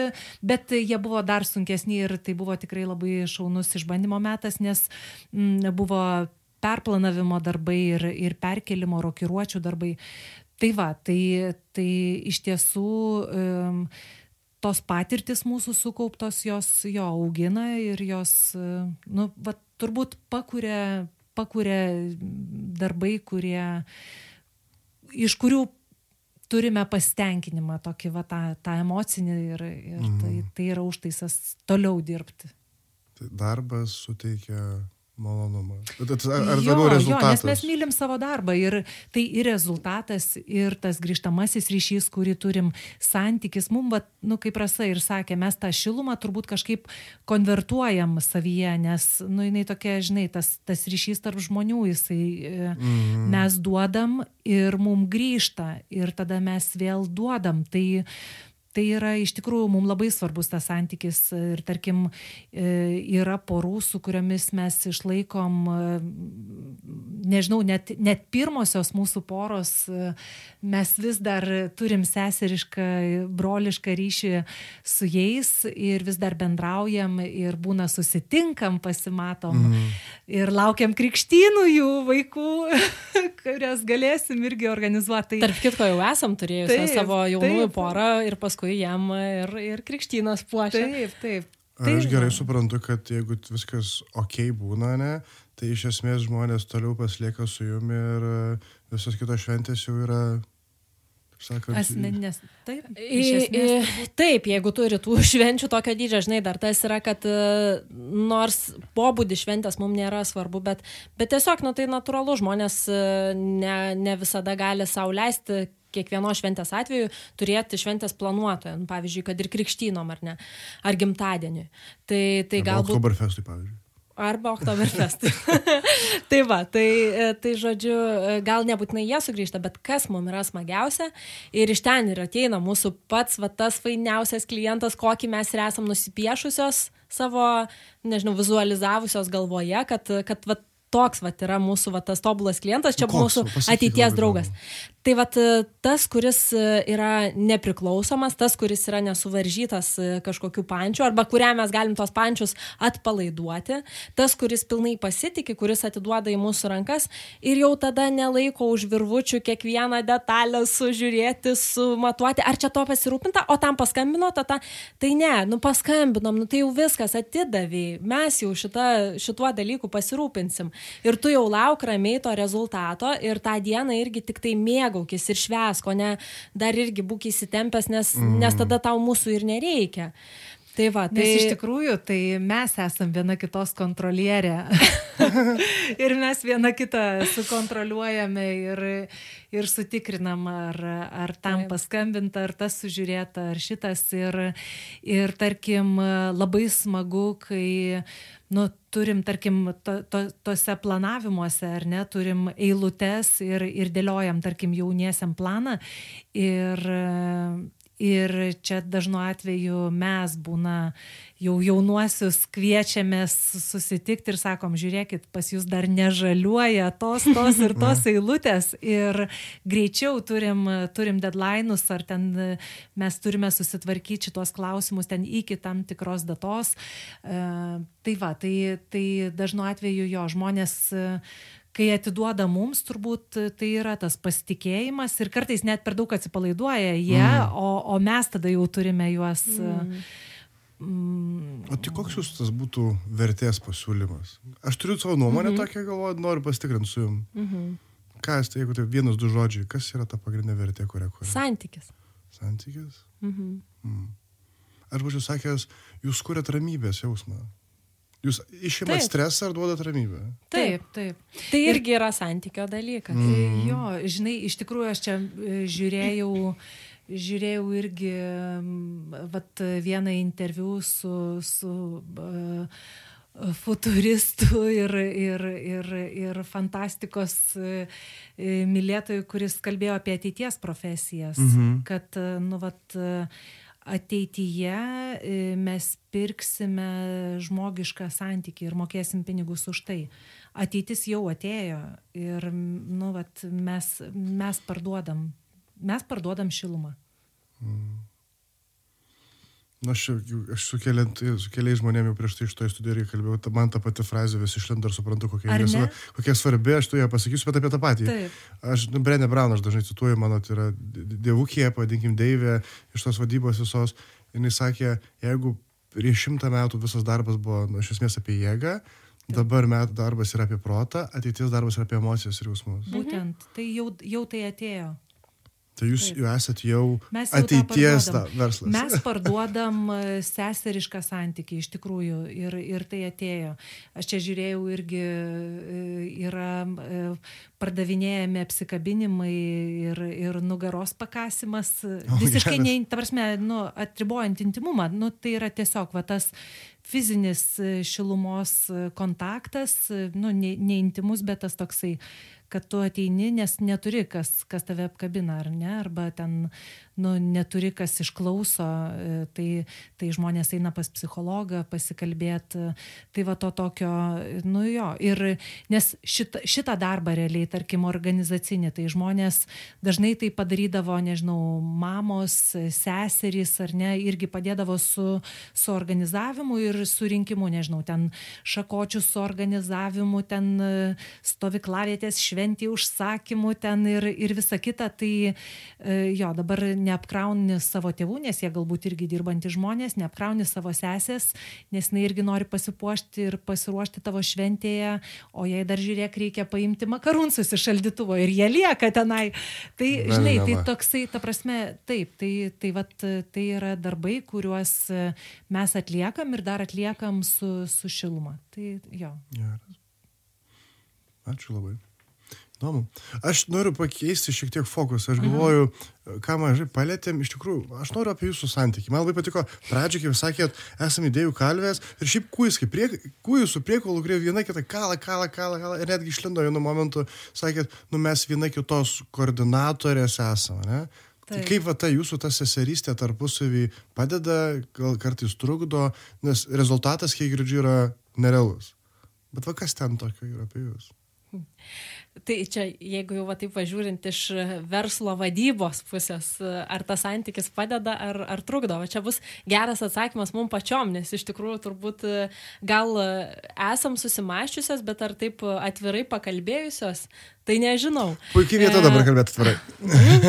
bet jie buvo dar sunkesni ir tai buvo tikrai labai šaunus išbandymo metas, nes m, buvo perplanavimo darbai ir, ir perkelimo rokiruočių darbai. Tai va, tai, tai iš tiesų um, tos patirtis mūsų sukauptos jos jo augina ir jos, nu, va, turbūt pakuria, pakuria darbai, kurie, iš kurių turime pasitenkinimą, tokį va, tą, tą emocinį ir, ir tai, mhm. tai yra užtaisas toliau dirbti. Tai darbas suteikia malonumą. Bet ar, jo, rezultatas? Jo, nes mes mylim savo darbą ir tai ir rezultatas, ir tas grįžtamasis ryšys, kurį turim, santykis, mums, va, nu, kaip rasa ir sakė, mes tą šilumą turbūt kažkaip konvertuojam savyje, nes, nu, jinai tokia, žinai, tas, tas ryšys tarp žmonių, jisai mm. mes duodam ir mums grįžta ir tada mes vėl duodam. Tai, tai yra iš tikrųjų mums labai svarbus tas santykis ir tarkim e, yra porų, su kuriomis mes išlaikom, e, nežinau, net, net pirmosios mūsų poros, e, mes vis dar turim seserišką, brolišką ryšį su jais ir vis dar bendraujam ir būna susitinkam, pasimatom mm. ir laukiam krikštynų jų vaikų, kurias galėsim irgi organizuoti. Tai... Tarp kitko jau esam turėjusi savo jaunųjų porą ir paskui paskui jam ir, ir krikštynas puošia. Taip, taip. Taip, aš gerai suprantu, kad jeigu viskas ok būna, ne, tai iš esmės žmonės toliau paslieka su jumi ir visos kitos šventės jau yra sakant. Asmeninės. Taip, esmės, taip, jeigu turi tų švenčių tokio dydžio, žinai, dar tas yra, kad e, nors pobūdį šventės mums nėra svarbu, bet, bet tiesiog, na nu, tai natūralu, žmonės e, ne, ne visada gali sauliaisti kiekvienos šventės atveju turėti šventės planuotoją, nu, pavyzdžiui, kad ir krikštynom ar ne, ar gimtadieniui. Tai, tai galbūt... Oktoberfestui, pavyzdžiui. Arba Oktoberfestui. tai va, tai, tai žodžiu, gal nebūtinai jie sugrįžta, bet kas mums yra smagiausia ir iš ten ir ateina mūsų pats va, tas fainiausias klientas, kokį mes ir esam nusipiešusios savo, nežinau, vizualizavusios galvoje, kad, kad va, toks vat, yra mūsų vat, tas tobulas klientas, čia Koks, mūsų ateities draugas. Tai vat, tas, kuris yra nepriklausomas, tas, kuris yra nesuvaržytas kažkokiu pančiu, arba kuriam mes galim tos pančius atpalaiduoti, tas, kuris pilnai pasitikė, kuris atiduoda į mūsų rankas ir jau tada nelaiko už virvučių kiekvieną detalę sužiūrėti, sumatuoti, ar čia to pasirūpinta, o tam paskambino, tada, tai ne, nu paskambinom, nu tai jau viskas atidavė, mes jau šita, šituo dalyku pasirūpinsim ir tu jau lauk ramiai to rezultato ir tą dieną irgi tik tai mėgaukis ir švesk, o ne dar irgi būk įsitempęs, nes, mm. nes tada tau mūsų ir nereikia. Tai va, tai Nes iš tikrųjų, tai mes esam viena kitos kontrolierė. ir mes viena kitą sukontroliuojame ir, ir sutikrinam, ar, ar tam paskambinta, ar tas sužiūrėta, ar šitas. Ir, ir tarkim, labai smagu, kai nu, turim, tarkim, to, to, tose planavimuose, ar ne, turim eilutes ir, ir dėliojam, tarkim, jauniesiam planą. Ir, Ir čia dažnu atveju mes būna jau jaunuosius kviečiamės susitikti ir sakom, žiūrėkit, pas jūs dar nežaliuoja tos, tos ir tos eilutės ir greičiau turim, turim deadline'us ar ten mes turime susitvarkyti šitos klausimus ten iki tam tikros datos. E, tai va, tai, tai dažnu atveju jo žmonės kai atiduoda mums, turbūt tai yra tas pasitikėjimas ir kartais net per daug atsipalaiduoja jie, mm. o, o mes tada jau turime juos. Mm. Mm. O tai koks jūs tas būtų vertės pasiūlymas? Aš turiu savo nuomonę mm -hmm. tokią, galvoju, noriu pasitikrinti su jums. Mm -hmm. Kas tai, jeigu tai vienas, du žodžiai, kas yra ta pagrindinė vertė, kurią kuria? Santykis. Santykis? Mm -hmm. mm. Aš būčiau sakęs, jūs kuriat ramybės jausmą. Jūs išimat stresą ar duodat ramybę? Taip, taip. Tai irgi yra santykio dalykas. Mm. Jo, žinai, iš tikrųjų aš čia e, žiūrėjau, žiūrėjau irgi vat, vieną interviu su, su uh, futuristų ir, ir, ir, ir fantastikos mylėtojų, kuris kalbėjo apie ateities profesijas. Mm -hmm. Kad, nu, vat, ateityje e, mes pirksime žmogišką santykį ir mokėsim pinigus už tai. Ateitis jau atėjo ir nu, vat, mes, mes parduodam, mes parduodam šilumą. Mm. Na, aš, aš su, keliant, su keliais žmonėmis jau prieš tai iš to studijoje kalbėjau, ta, man ta pati frazė vis išlenda ir suprantu, kokia, jis, kokia svarbi, aš tu ją pasakysiu, bet apie tą patį. Taip. Aš, nu, Brenė Brown, aš dažnai cituoju, mano, tai yra dievukė, pavadinkim, Deivė, iš tos vadybos visos, jinai sakė, jeigu prieš šimtą metų visas darbas buvo, nu, iš esmės apie jėgą, Taip. dabar metų darbas yra apie protą, ateities darbas yra apie emocijas ir jausmus. Būtent, tai jau, jau tai atėjo. Tai jūs Taip. jau esate jau, jau ateities verslas. Mes parduodam e, seserišką santykį iš tikrųjų ir, ir tai atėjo. Aš čia žiūrėjau irgi e, yra e, pardavinėjami apsikabinimai ir, ir nugaros pakasimas. Oh, Visiškai, ne, ta prasme, nu, atribojant intimumą, nu, tai yra tiesiog va, tas fizinis šilumos kontaktas, nu, neintimus, ne bet tas toksai kad tu ateini, nes neturi, kas, kas tave apkabina, ar ne, arba ten nu, neturi kas išklauso, e, tai, tai žmonės eina pas psichologą pasikalbėti. Tai va to tokio, nu jo. Ir nes šitą, šitą darbą realiai, tarkim, organizacinį, tai žmonės dažnai tai padarydavo, nežinau, mamos, seserys ar ne, irgi padėdavo su, su organizavimu ir surinkimu, nežinau, ten šakočių suorganizavimu, ten e, stovyklavietės šventį užsakymu ten ir, ir visa kita. Tai e, jo, dabar neapkrauni savo tėvų, nes jie galbūt irgi dirbantys žmonės, neapkrauni savo sesės, nes jinai irgi nori pasipuošti ir pasiruošti tavo šventėje, o jai dar žiūrėk reikia paimti makarunsus iš šaldytuvo ir jie lieka tenai. Tai, žinai, tai toksai, ta prasme, taip, tai, tai, vat, tai yra darbai, kuriuos mes atliekam ir dar atliekam su, su šiluma. Tai jo. Geras. Ačiū labai. Įdomu. Aš noriu pakeisti šiek tiek fokusą. Aš galvoju, ką mažai palėtėm. Iš tikrųjų, aš noriu apie jūsų santykį. Man labai patiko pradžioje, kaip sakėt, esame idėjų kalvės ir šiaip kūjus, kaip prie, kūjus su priekolu, kurie viena kitą kalą, kalą, kalą, kalą. Ir netgi išlindo vienu momentu, sakėt, nu mes viena kitos koordinatorės esame. Ne? Tai kaip va ta jūsų ta seserystė tarpusavį padeda, gal kartais trukdo, nes rezultatas, kiek girdžiu, yra nerealus. Bet va kas ten tokio yra apie jūs? Tai čia, jeigu jau va taip važiuojant iš verslo vadybos pusės, ar tas santykis padeda ar, ar trukdo, va čia bus geras atsakymas mums pačiom, nes iš tikrųjų turbūt gal esam susimaščiusios, bet ar taip atvirai pakalbėjusios, tai nežinau. Puikiai vieta dabar kalbėti atvirai.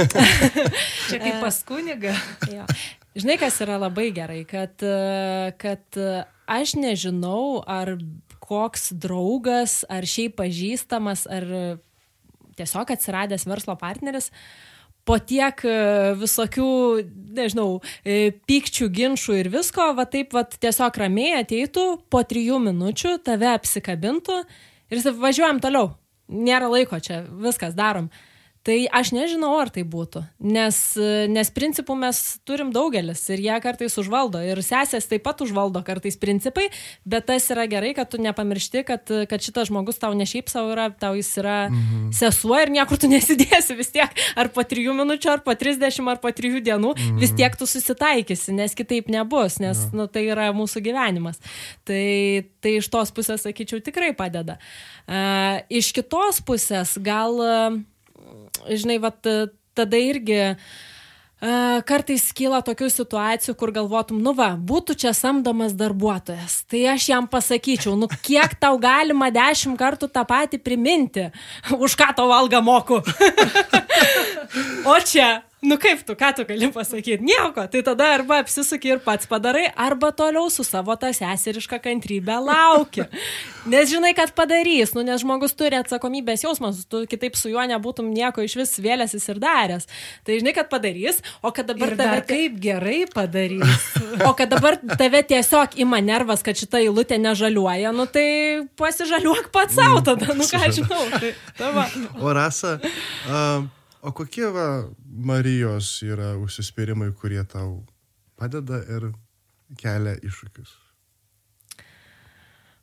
čia kaip pas kunigą. Žinai, kas yra labai gerai, kad, kad aš nežinau, ar koks draugas, ar šiaip pažįstamas, ar tiesiog atsiradęs verslo partneris, po tiek e, visokių, nežinau, e, pykčių, ginčių ir visko, va taip, va tiesiog ramiai ateitų, po trijų minučių tave apsikabintų ir važiuojam toliau. Nėra laiko čia, viskas darom. Tai aš nežinau, ar tai būtų, nes, nes principų mes turim daugelis ir jie kartais užvaldo ir sesės taip pat užvaldo kartais principai, bet tas yra gerai, kad tu nepamiršti, kad, kad šitas žmogus tau ne šiaip savo yra, tau jis yra mhm. sesuo ir niekur tu nesidėsi vis tiek, ar po trijų minučių, ar po trisdešimt, ar po trijų dienų, mhm. vis tiek tu susitaikysi, nes kitaip nebus, nes ja. nu, tai yra mūsų gyvenimas. Tai, tai iš tos pusės, sakyčiau, tikrai padeda. Uh, iš kitos pusės gal... Uh, žinai, vat, tada irgi uh, kartais kyla tokių situacijų, kur galvotum, nu va, būtų čia samdomas darbuotojas. Tai aš jam pasakyčiau, nu kiek tau galima dešimt kartų tą patį priminti, už ką tau algą moku. o čia Nu kaip tu, ką tu gali pasakyti? Nieko. Tai tada arba apsisuki ir pats padarai, arba toliau su savo tą seserišką kantrybę lauki. Nes žinai, kad padarys, nu, nes žmogus turi atsakomybės jausmas, tu kitaip su juo nebūtum nieko iš vis vėlėsis ir daręs. Tai žinai, kad padarys, o kad dabar ir tave... Kaip gerai padarys. o kad dabar tave tiesiog ima nervas, kad šita eilutė nežaliuoja, nu tai pasižaliuok pats savo tada, nu ką žinau. Tai, o rasa, uh, O kokie va, Marijos yra užsispyrimai, kurie tau padeda ir kelia iššūkius?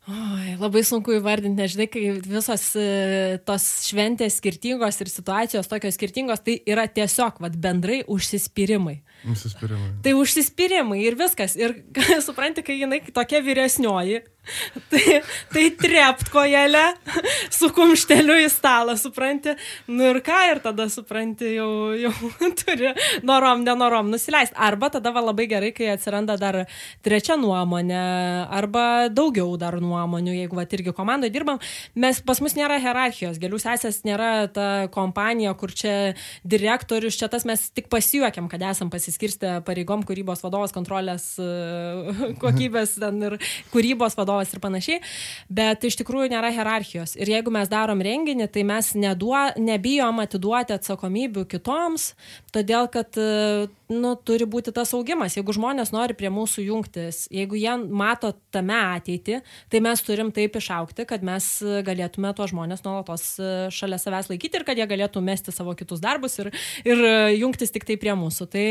Oi, labai sunku įvardinti, nežinai, kai visos e, tos šventės skirtingos ir situacijos tokios skirtingos, tai yra tiesiog vat, bendrai užsispyrimai. Užsispyrimai. Tai užsispyrimai ir viskas. Ir supranti, kai jinai tokia vyresnioji, tai, tai trept kojelę su kumšteliu į stalą, supranti. Nu ir ką, ir tada supranti, jau, jau turi norom, nenorom nusileisti. Arba tada va labai gerai, kai atsiranda dar trečia nuomonė, arba daugiau dar nuomonių, jeigu va irgi komandoje dirbam. Mes, pas mus nėra hierarchijos, gėlių sesės nėra ta kompanija, kur čia direktorius, čia tas mes tik pasijuokiam, kad esam pasiskirstę pareigom kūrybos vadovas, kontrolės kokybės ir kūrybos vadovas ir panašiai, bet iš tikrųjų nėra hierarchijos. Ir jeigu mes darom renginį, tai mes neduo, nebijom atiduoti atsakomybių kitoms, todėl kad nu, turi būti tas augimas. Jeigu žmonės nori prie mūsų jungtis, jeigu jie mato tame ateitį, tai mes turim taip išaukti, kad mes galėtume tuos žmonės nuolatos e, šalia savęs laikyti ir kad jie galėtų mesti savo kitus darbus ir, ir jungtis tik tai prie mūsų. Tai,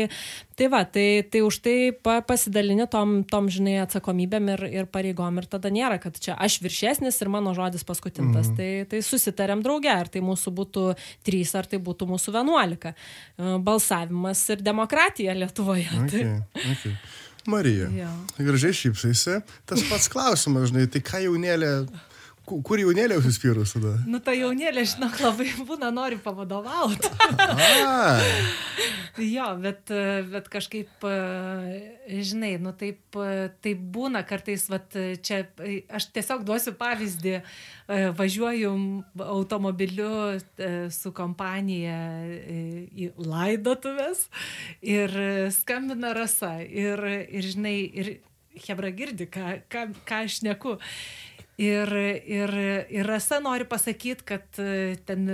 tai va, tai, tai už tai pa, pasidalini tom, tom, žinai, atsakomybėm ir, ir pareigom ir tada nėra, kad čia aš viršesnis ir mano žodis paskutintas. Mhm. Tai, tai susitariam drauge, ar tai mūsų būtų trys, ar tai būtų mūsų vienuolika. E, balsavimas ir demokratija Lietuvoje. Okay, okay. Marija. Ja. Gražiai šypsaisi. Tas pats klausimas, žinai, tai ką jaunėlė Kur jaunėlė užsispyrus tada? Nu, ta jaunėlė, žinok, labai būna, nori pavadovauti. jo, bet, bet kažkaip, žinai, nu taip, taip būna kartais, vat, čia, aš tiesiog duosiu pavyzdį, važiuoju automobiliu su kompanija į laidotuvės ir skambina rasa ir, ir žinai, ir Hebra girdi, ką, ką, ką aš neku. Ir, ir, ir Rasa nori pasakyti, kad e, ten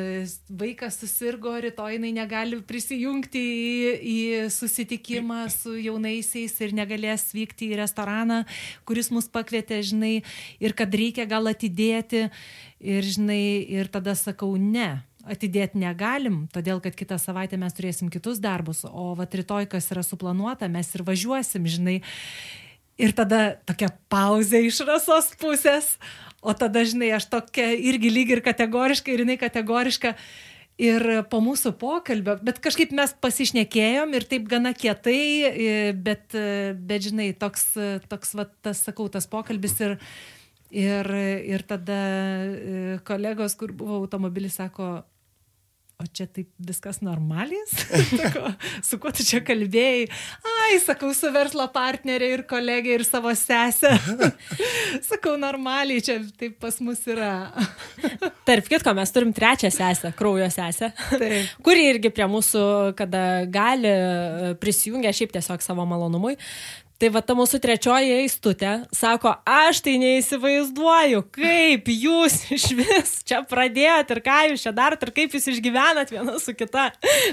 vaikas susirgo, rytoj jinai negali prisijungti į, į susitikimą su jaunaisiais ir negalės vykti į restoraną, kuris mus pakvietė, žinai, ir kad reikia gal atidėti. Ir, žinai, ir tada sakau, ne, atidėti negalim, todėl kad kitą savaitę mes turėsim kitus darbus, o va rytoj, kas yra suplanuota, mes ir važiuosim, žinai. Ir tada tokia pauzė iš rasos pusės, o tada, žinai, aš tokia irgi lyg ir kategoriška, ir jinai kategoriška. Ir po mūsų pokalbio, bet kažkaip mes pasišnekėjom ir taip gana kietai, bet, bet žinai, toks, toks va, tas, sakau, tas pokalbis ir, ir, ir tada kolegos, kur buvo automobilis, sako, o čia taip viskas normalis? Sako, su kuo tu čia kalbėjai? Ai, sakau, su verslo partnerė ir kolegė ir savo sesė. sakau, normaliai čia taip pas mus yra. Tarp kitko, mes turim trečią sesę, kraujo sesę, taip. kuri irgi prie mūsų, kada gali, prisijungia šiaip tiesiog savo malonumui. Tai va ta mūsų trečioji eistutė sako, aš tai neįsivaizduoju, kaip jūs iš vis čia pradėjot ir ką jūs čia darot ir kaip jūs išgyvenat viena su kita.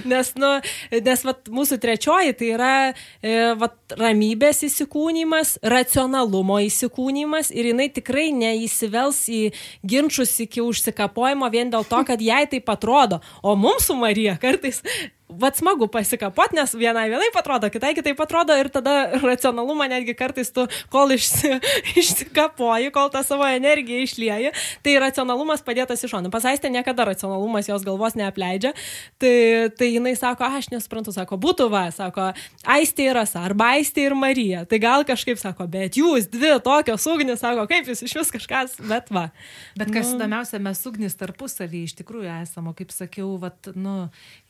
Nes, nu, nes va, mūsų trečioji tai yra e, va, ramybės įsikūnymas, racionalumo įsikūnymas ir jinai tikrai neįsivels į ginčius iki užsikapojimo vien dėl to, kad jai tai atrodo. O mums su Marija kartais Vat smagu pasikapot, nes vienai vienai atrodo, kitai kitaip atrodo ir tada racionalumą netgi kartais tu, kol išsi, išsikapoji, kol tą savo energiją išlieji, tai racionalumas padėtas iš šonų. Pasaistė niekada racionalumas jos galvos neapleidžia, tai, tai jinai sako, aš nesuprantu, sako, būtų va, sako, aistė ir Rasa, arba aistė ir Marija, tai gal kažkaip sako, bet jūs dvi tokios ugnis, sako, kaip jūs iš vis kažkas, bet va. Bet kas nu. įdomiausia, mes ugnis tarpusavį iš tikrųjų esame, kaip sakiau, vat, nu,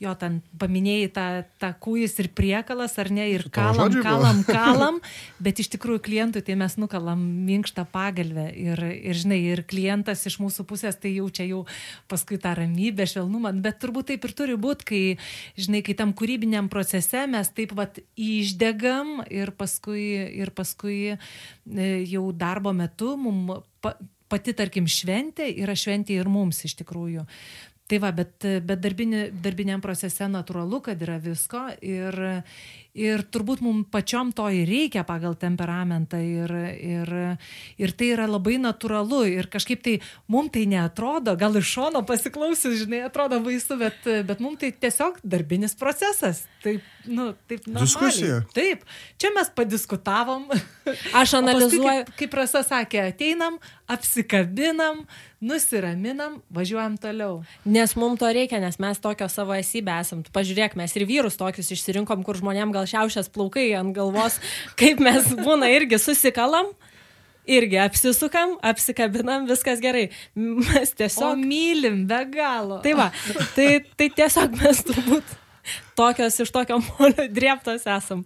jo ten paminėjai tą, tą kūjus ir priekalas, ar ne, ir kalam, kalam, kalam, bet iš tikrųjų klientui tai mes nukalam minkštą pagalbę ir, ir, žinai, ir klientas iš mūsų pusės tai jaučia jau paskui tą ramybę, švelnumą, bet turbūt taip ir turi būti, kai, žinai, kai tam kūrybiniam procese mes taip pat išdegam ir paskui, ir paskui e, jau darbo metu mums pati, tarkim, šventė yra šventė ir mums iš tikrųjų. Tai va, bet, bet darbinė, darbiniam procese natūralu, kad yra visko ir, Ir turbūt mums pačiom to ir reikia pagal temperamentą. Ir, ir, ir tai yra labai natūralu. Ir kažkaip tai mums tai neatrodo, gal iš šono pasiklausius, žinai, atrodo baisu, bet, bet mums tai tiesiog darbinis procesas. Taip, nu, taip. Normaliai. Diskusija. Taip. Čia mes padiskutavom. Aš analizuoju. Paskui, kaip, kaip Rasa sakė, ateinam, apsikabinam, nusiraminam, važiuojam toliau. Nes mums to reikia, nes mes tokio savo esybę esam. Pažiūrėk, mes ir vyrus tokius išsirinkom, kur žmonėm gal šiaušęs plaukai ant galvos, kaip mes būna irgi susikalam. Irgi apsisukam, apsikabinam, viskas gerai. Mes tiesiog... O mylim be galo. Tai va, tai, tai tiesiog mes turbūt tokios iš tokio molio drėptos esam.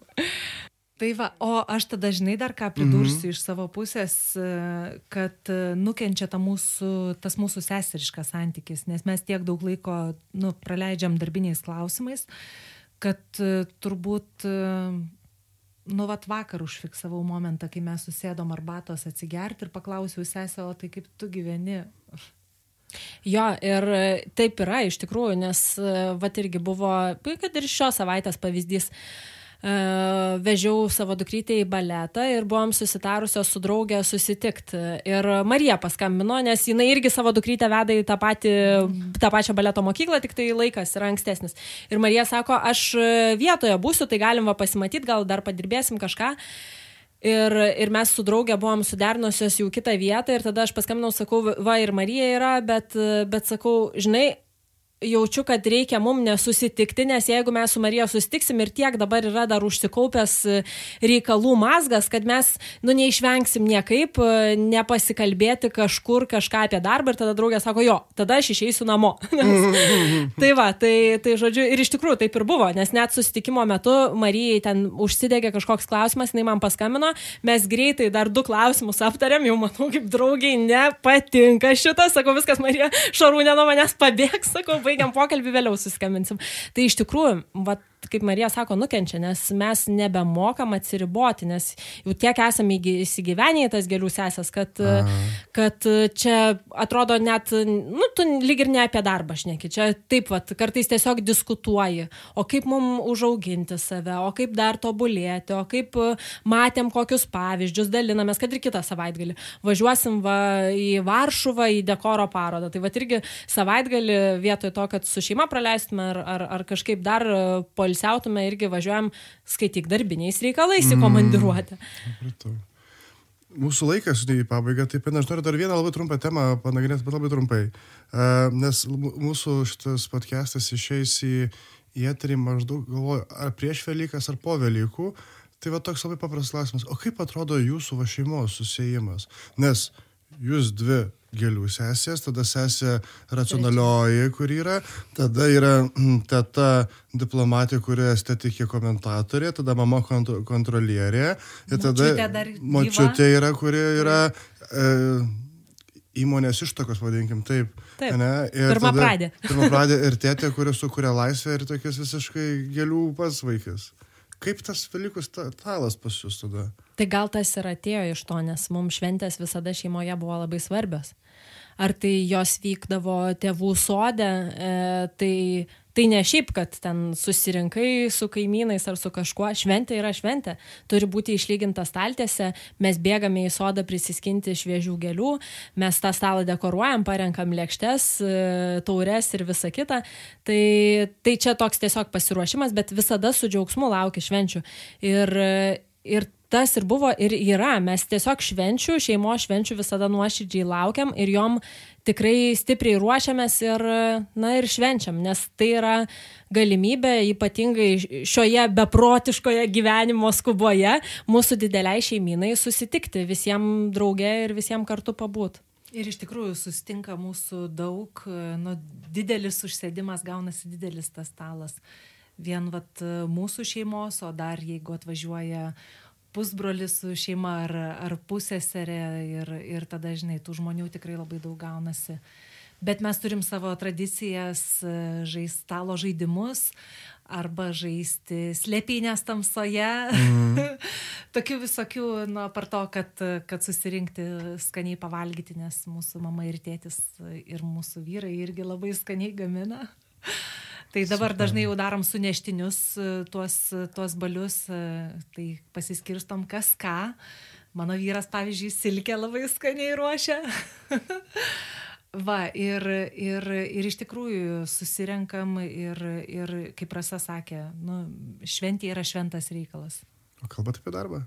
Tai va, o aš tada žinai dar ką pridursiu mm -hmm. iš savo pusės, kad nukenčia ta mūsų, tas mūsų seseriškas santykis, nes mes tiek daug laiko nu, praleidžiam darbiniais klausimais, kad e, turbūt, e, nu, vat vakar užfiksavau momentą, kai mes susėdom arbatos atsigerti ir paklausiau sesę, o tai kaip tu gyveni? Jo, ir taip yra iš tikrųjų, nes, e, va irgi buvo, kad ir šios savaitės pavyzdys, vežiau savo dukrytę į baletą ir buvom susitarusios su draugė susitikti. Ir Marija paskambino, nes jinai irgi savo dukrytę veda į tą, patį, tą pačią baleto mokyklą, tik tai laikas yra ankstesnis. Ir Marija sako, aš vietoje būsiu, tai galim va pasimatyti, gal dar padirbėsim kažką. Ir, ir mes su draugė buvom suderinusios jau kitą vietą ir tada aš paskambinau, sakau, va ir Marija yra, bet, bet sakau, žinai, jaučiu, kad reikia mum nesusitikti, nes jeigu mes su Marija susitiksim ir tiek dabar yra dar užsikaupęs e, reikalų mazgas, kad mes, nu, neišvengsim niekaip, e, nepasikalbėti kažkur kažką apie darbą ir tada draugė sako, jo, tada aš išeisiu namo. tai va, tai, tai žodžiu, ir iš tikrųjų taip ir buvo, nes net susitikimo metu Marijai ten užsidegė kažkoks klausimas, jinai man paskambino, mes greitai dar du klausimus aptarėm, jau matau, kaip draugiai nepatinka šitas, sako, viskas Marija Šarūnė nuo manęs pabėgs, sako, baigiam pokalbį, vėliau suskambinsim. Tai iš tikrųjų, vat, kaip Marija sako, nukenčia, nes mes nebemokam atsiriboti, nes jau tiek esame įsigyvenę į tas gėlių sesės, kad, Aha. kad čia atrodo net, nu, tu lyg ir ne apie darbą šneki, čia taip, vat, kartais tiesiog diskutuoji, o kaip mums užauginti save, o kaip dar tobulėti, o kaip matėm kokius pavyzdžius, dalinamės, kad ir kitą savaitgalį važiuosim va, į Varšuvą, į dekoro parodą. Tai va irgi savaitgalį vietoj to, kad su šeima praleistume ar, ar, ar kažkaip dar po polisiautume irgi važiuojam skaityk darbiniais reikalais į komandiruotę. Mm, Mūsų laikas į pabaigą, taip aš noriu dar vieną labai trumpą temą panagrinėti, bet labai trumpai. Uh, nes mūsų šitas podcastas išeis į, į eterį maždaug, galvoju, ar prieš Velykas, ar po Velykų. Tai va toks labai paprastas klausimas, o kaip atrodo jūsų va šeimos susijimas? Nes jūs dvi gėlių sesės, tada sesė racionalioji, kur yra, tada yra mm, teta diplomatė, kuri estetikė komentatorė, tada mama kont kontrolierė, ir tada močiutė yra, kuri yra e, įmonės ištakos, vadinkim taip. Taip. Ne? Ir pirmą pradė. Pirmą pradė ir tėtė, kuris sukuria laisvę ir tokias visiškai gėlių pas vaikas. Kaip tas Velykų stalas pas jūs tada? Tai gal tas ir atėjo iš to, nes mums šventės visada šeimoje buvo labai svarbios ar tai jos vykdavo tėvų sode, e, tai, tai ne šiaip, kad ten susirinkai su kaimynais ar su kažkuo, šventė yra šventė, turi būti išlyginta staltėse, mes bėgame į sodą prisiskinti šviežių gėlių, mes tą stalą dekoruojam, parenkam lėkštes, e, taures ir visa kita, tai, tai čia toks tiesiog pasiruošimas, bet visada su džiaugsmu laukia švenčių. Ir, ir tas ir buvo ir yra. Mes tiesiog švenčių, šeimos švenčių visada nuoširdžiai laukiam ir jom tikrai stipriai ruošiamės ir, na, ir švenčiam, nes tai yra galimybė ypatingai šioje beprotiškoje gyvenimo skuboje mūsų dideliai šeiminai susitikti visiems draugė ir visiems kartu pabūt. Ir iš tikrųjų susitinka mūsų daug, nu, didelis užsėdimas, gaunasi didelis tas stalas. Vien vat mūsų šeimos, o dar jeigu atvažiuoja pusbrolis su šeima ar, ar pusėserė ir, ir tada, žinai, tų žmonių tikrai labai daug gaunasi. Bet mes turim savo tradicijas žaisti stalo žaidimus arba žaisti slėpynės tamsoje. Mm. Tokių visokių, nu, par to, kad, kad susirinkti skaniai pavalgyti, nes mūsų mama ir tėtis ir mūsų vyrai irgi labai skaniai gamina. Tai dabar dažnai jau darom suneštinius e, tuos, tuos balius, e, tai pasiskirstom kas ką. Mano vyras, pavyzdžiui, silkę labai skaniai ruošia. Va, ir, ir, ir iš tikrųjų susirenkam ir, ir kaip Rasa sakė, nu, šventė yra šventas reikalas. O kalbate apie darbą?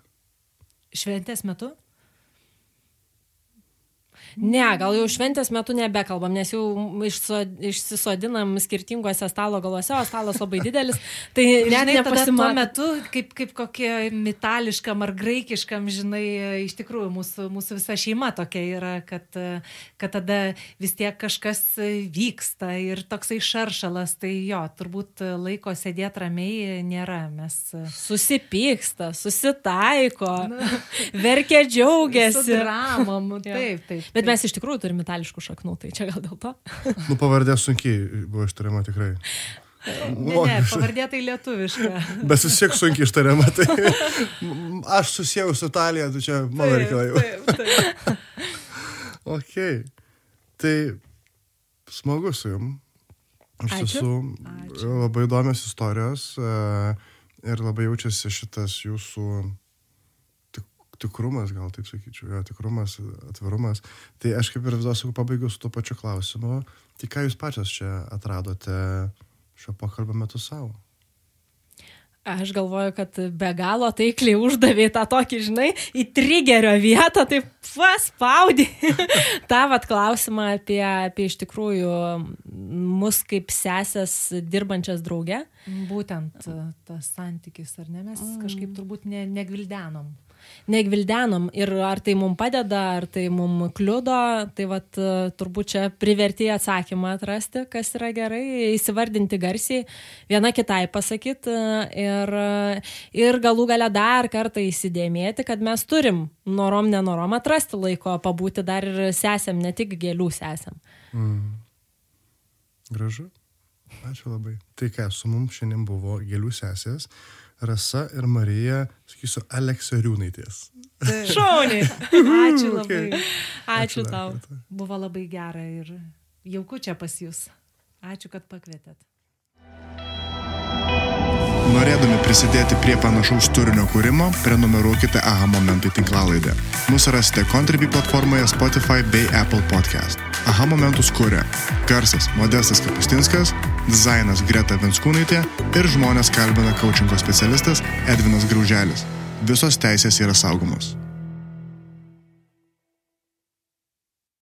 Šventės metu? Ne, gal jau šventės metu nebekalbam, nes jau išsisodinam skirtinguose stalo galuose, o stalas labai didelis. Tai net nepasimato. Tuo metu, kaip, kaip kokie mitališkam ar graikiškam, žinai, iš tikrųjų mūsų, mūsų visa šeima tokia yra, kad, kad tada vis tiek kažkas vyksta ir toksai šaršalas, tai jo, turbūt laiko sėdėti ramiai nėra. Mes susipyksta, susitaiko, verkia džiaugiasi. Dramom, taip, taip. Bet mes iš tikrųjų turime itališkų šaknų, tai čia gal dėl to. nu, pavardė sunkiai buvo ištariama tikrai. Ne, ne, pavardė tai lietuviška. Bet vis tiek sunkiai ištariama. Tai aš susijau su Italija, tu čia mano reikalai. Taip, taip. ok. Tai smagu su jum. Iš tiesų, labai įdomios istorijos. Ir labai jaučiasi šitas jūsų tikrumas, gal taip sakyčiau, jo, tikrumas, atvirumas. Tai aš kaip ir visą sakau, pabaigiau su tuo pačiu klausimu. Tai ką jūs pačios čia atradote šio pokalbio metu savo? Aš galvoju, kad be galo taikliai uždavė tą tokį, žinai, į trigerio vietą, taip paspaudė tą vat klausimą apie, apie iš tikrųjų mus kaip sesės dirbančias drauge. Būtent tas santykis, ar ne, mes kažkaip turbūt ne, negvildenom negvildenom ir ar tai mums padeda, ar tai mums kliudo, tai vat, turbūt čia privertė atsakymą atrasti, kas yra gerai, įsivardinti garsiai, viena kitai pasakyti ir, ir galų gale dar kartą įsidėmėti, kad mes turim norom, nenorom atrasti laiko pabūti dar ir sesėm, ne tik gėlių sesėm. Mm. Gražu. Ačiū labai. Tai ką, su mums šiandien buvo gėlių sesės. Rasa ir Marija, sakysiu, Aleksariūnaitės. Šauniai. Ačiū labai. Okay. Ačiū, Ačiū tau. Kartą. Buvo labai gera ir jauku čia pas jūs. Ačiū, kad pakvietėt. Norėdami prisidėti prie panašaus turinio kūrimo, prenumeruokite AHA momentai tinklalaidę. Mūsų rasite Contribui platformoje Spotify bei Apple Podcast. AHA momentus kūrė Garsas Modestas Kapustinskas, dizainas Greta Venskūnaitė ir žmonės kalbina coachingo specialistas Edvinas Grauželis. Visos teisės yra saugomos.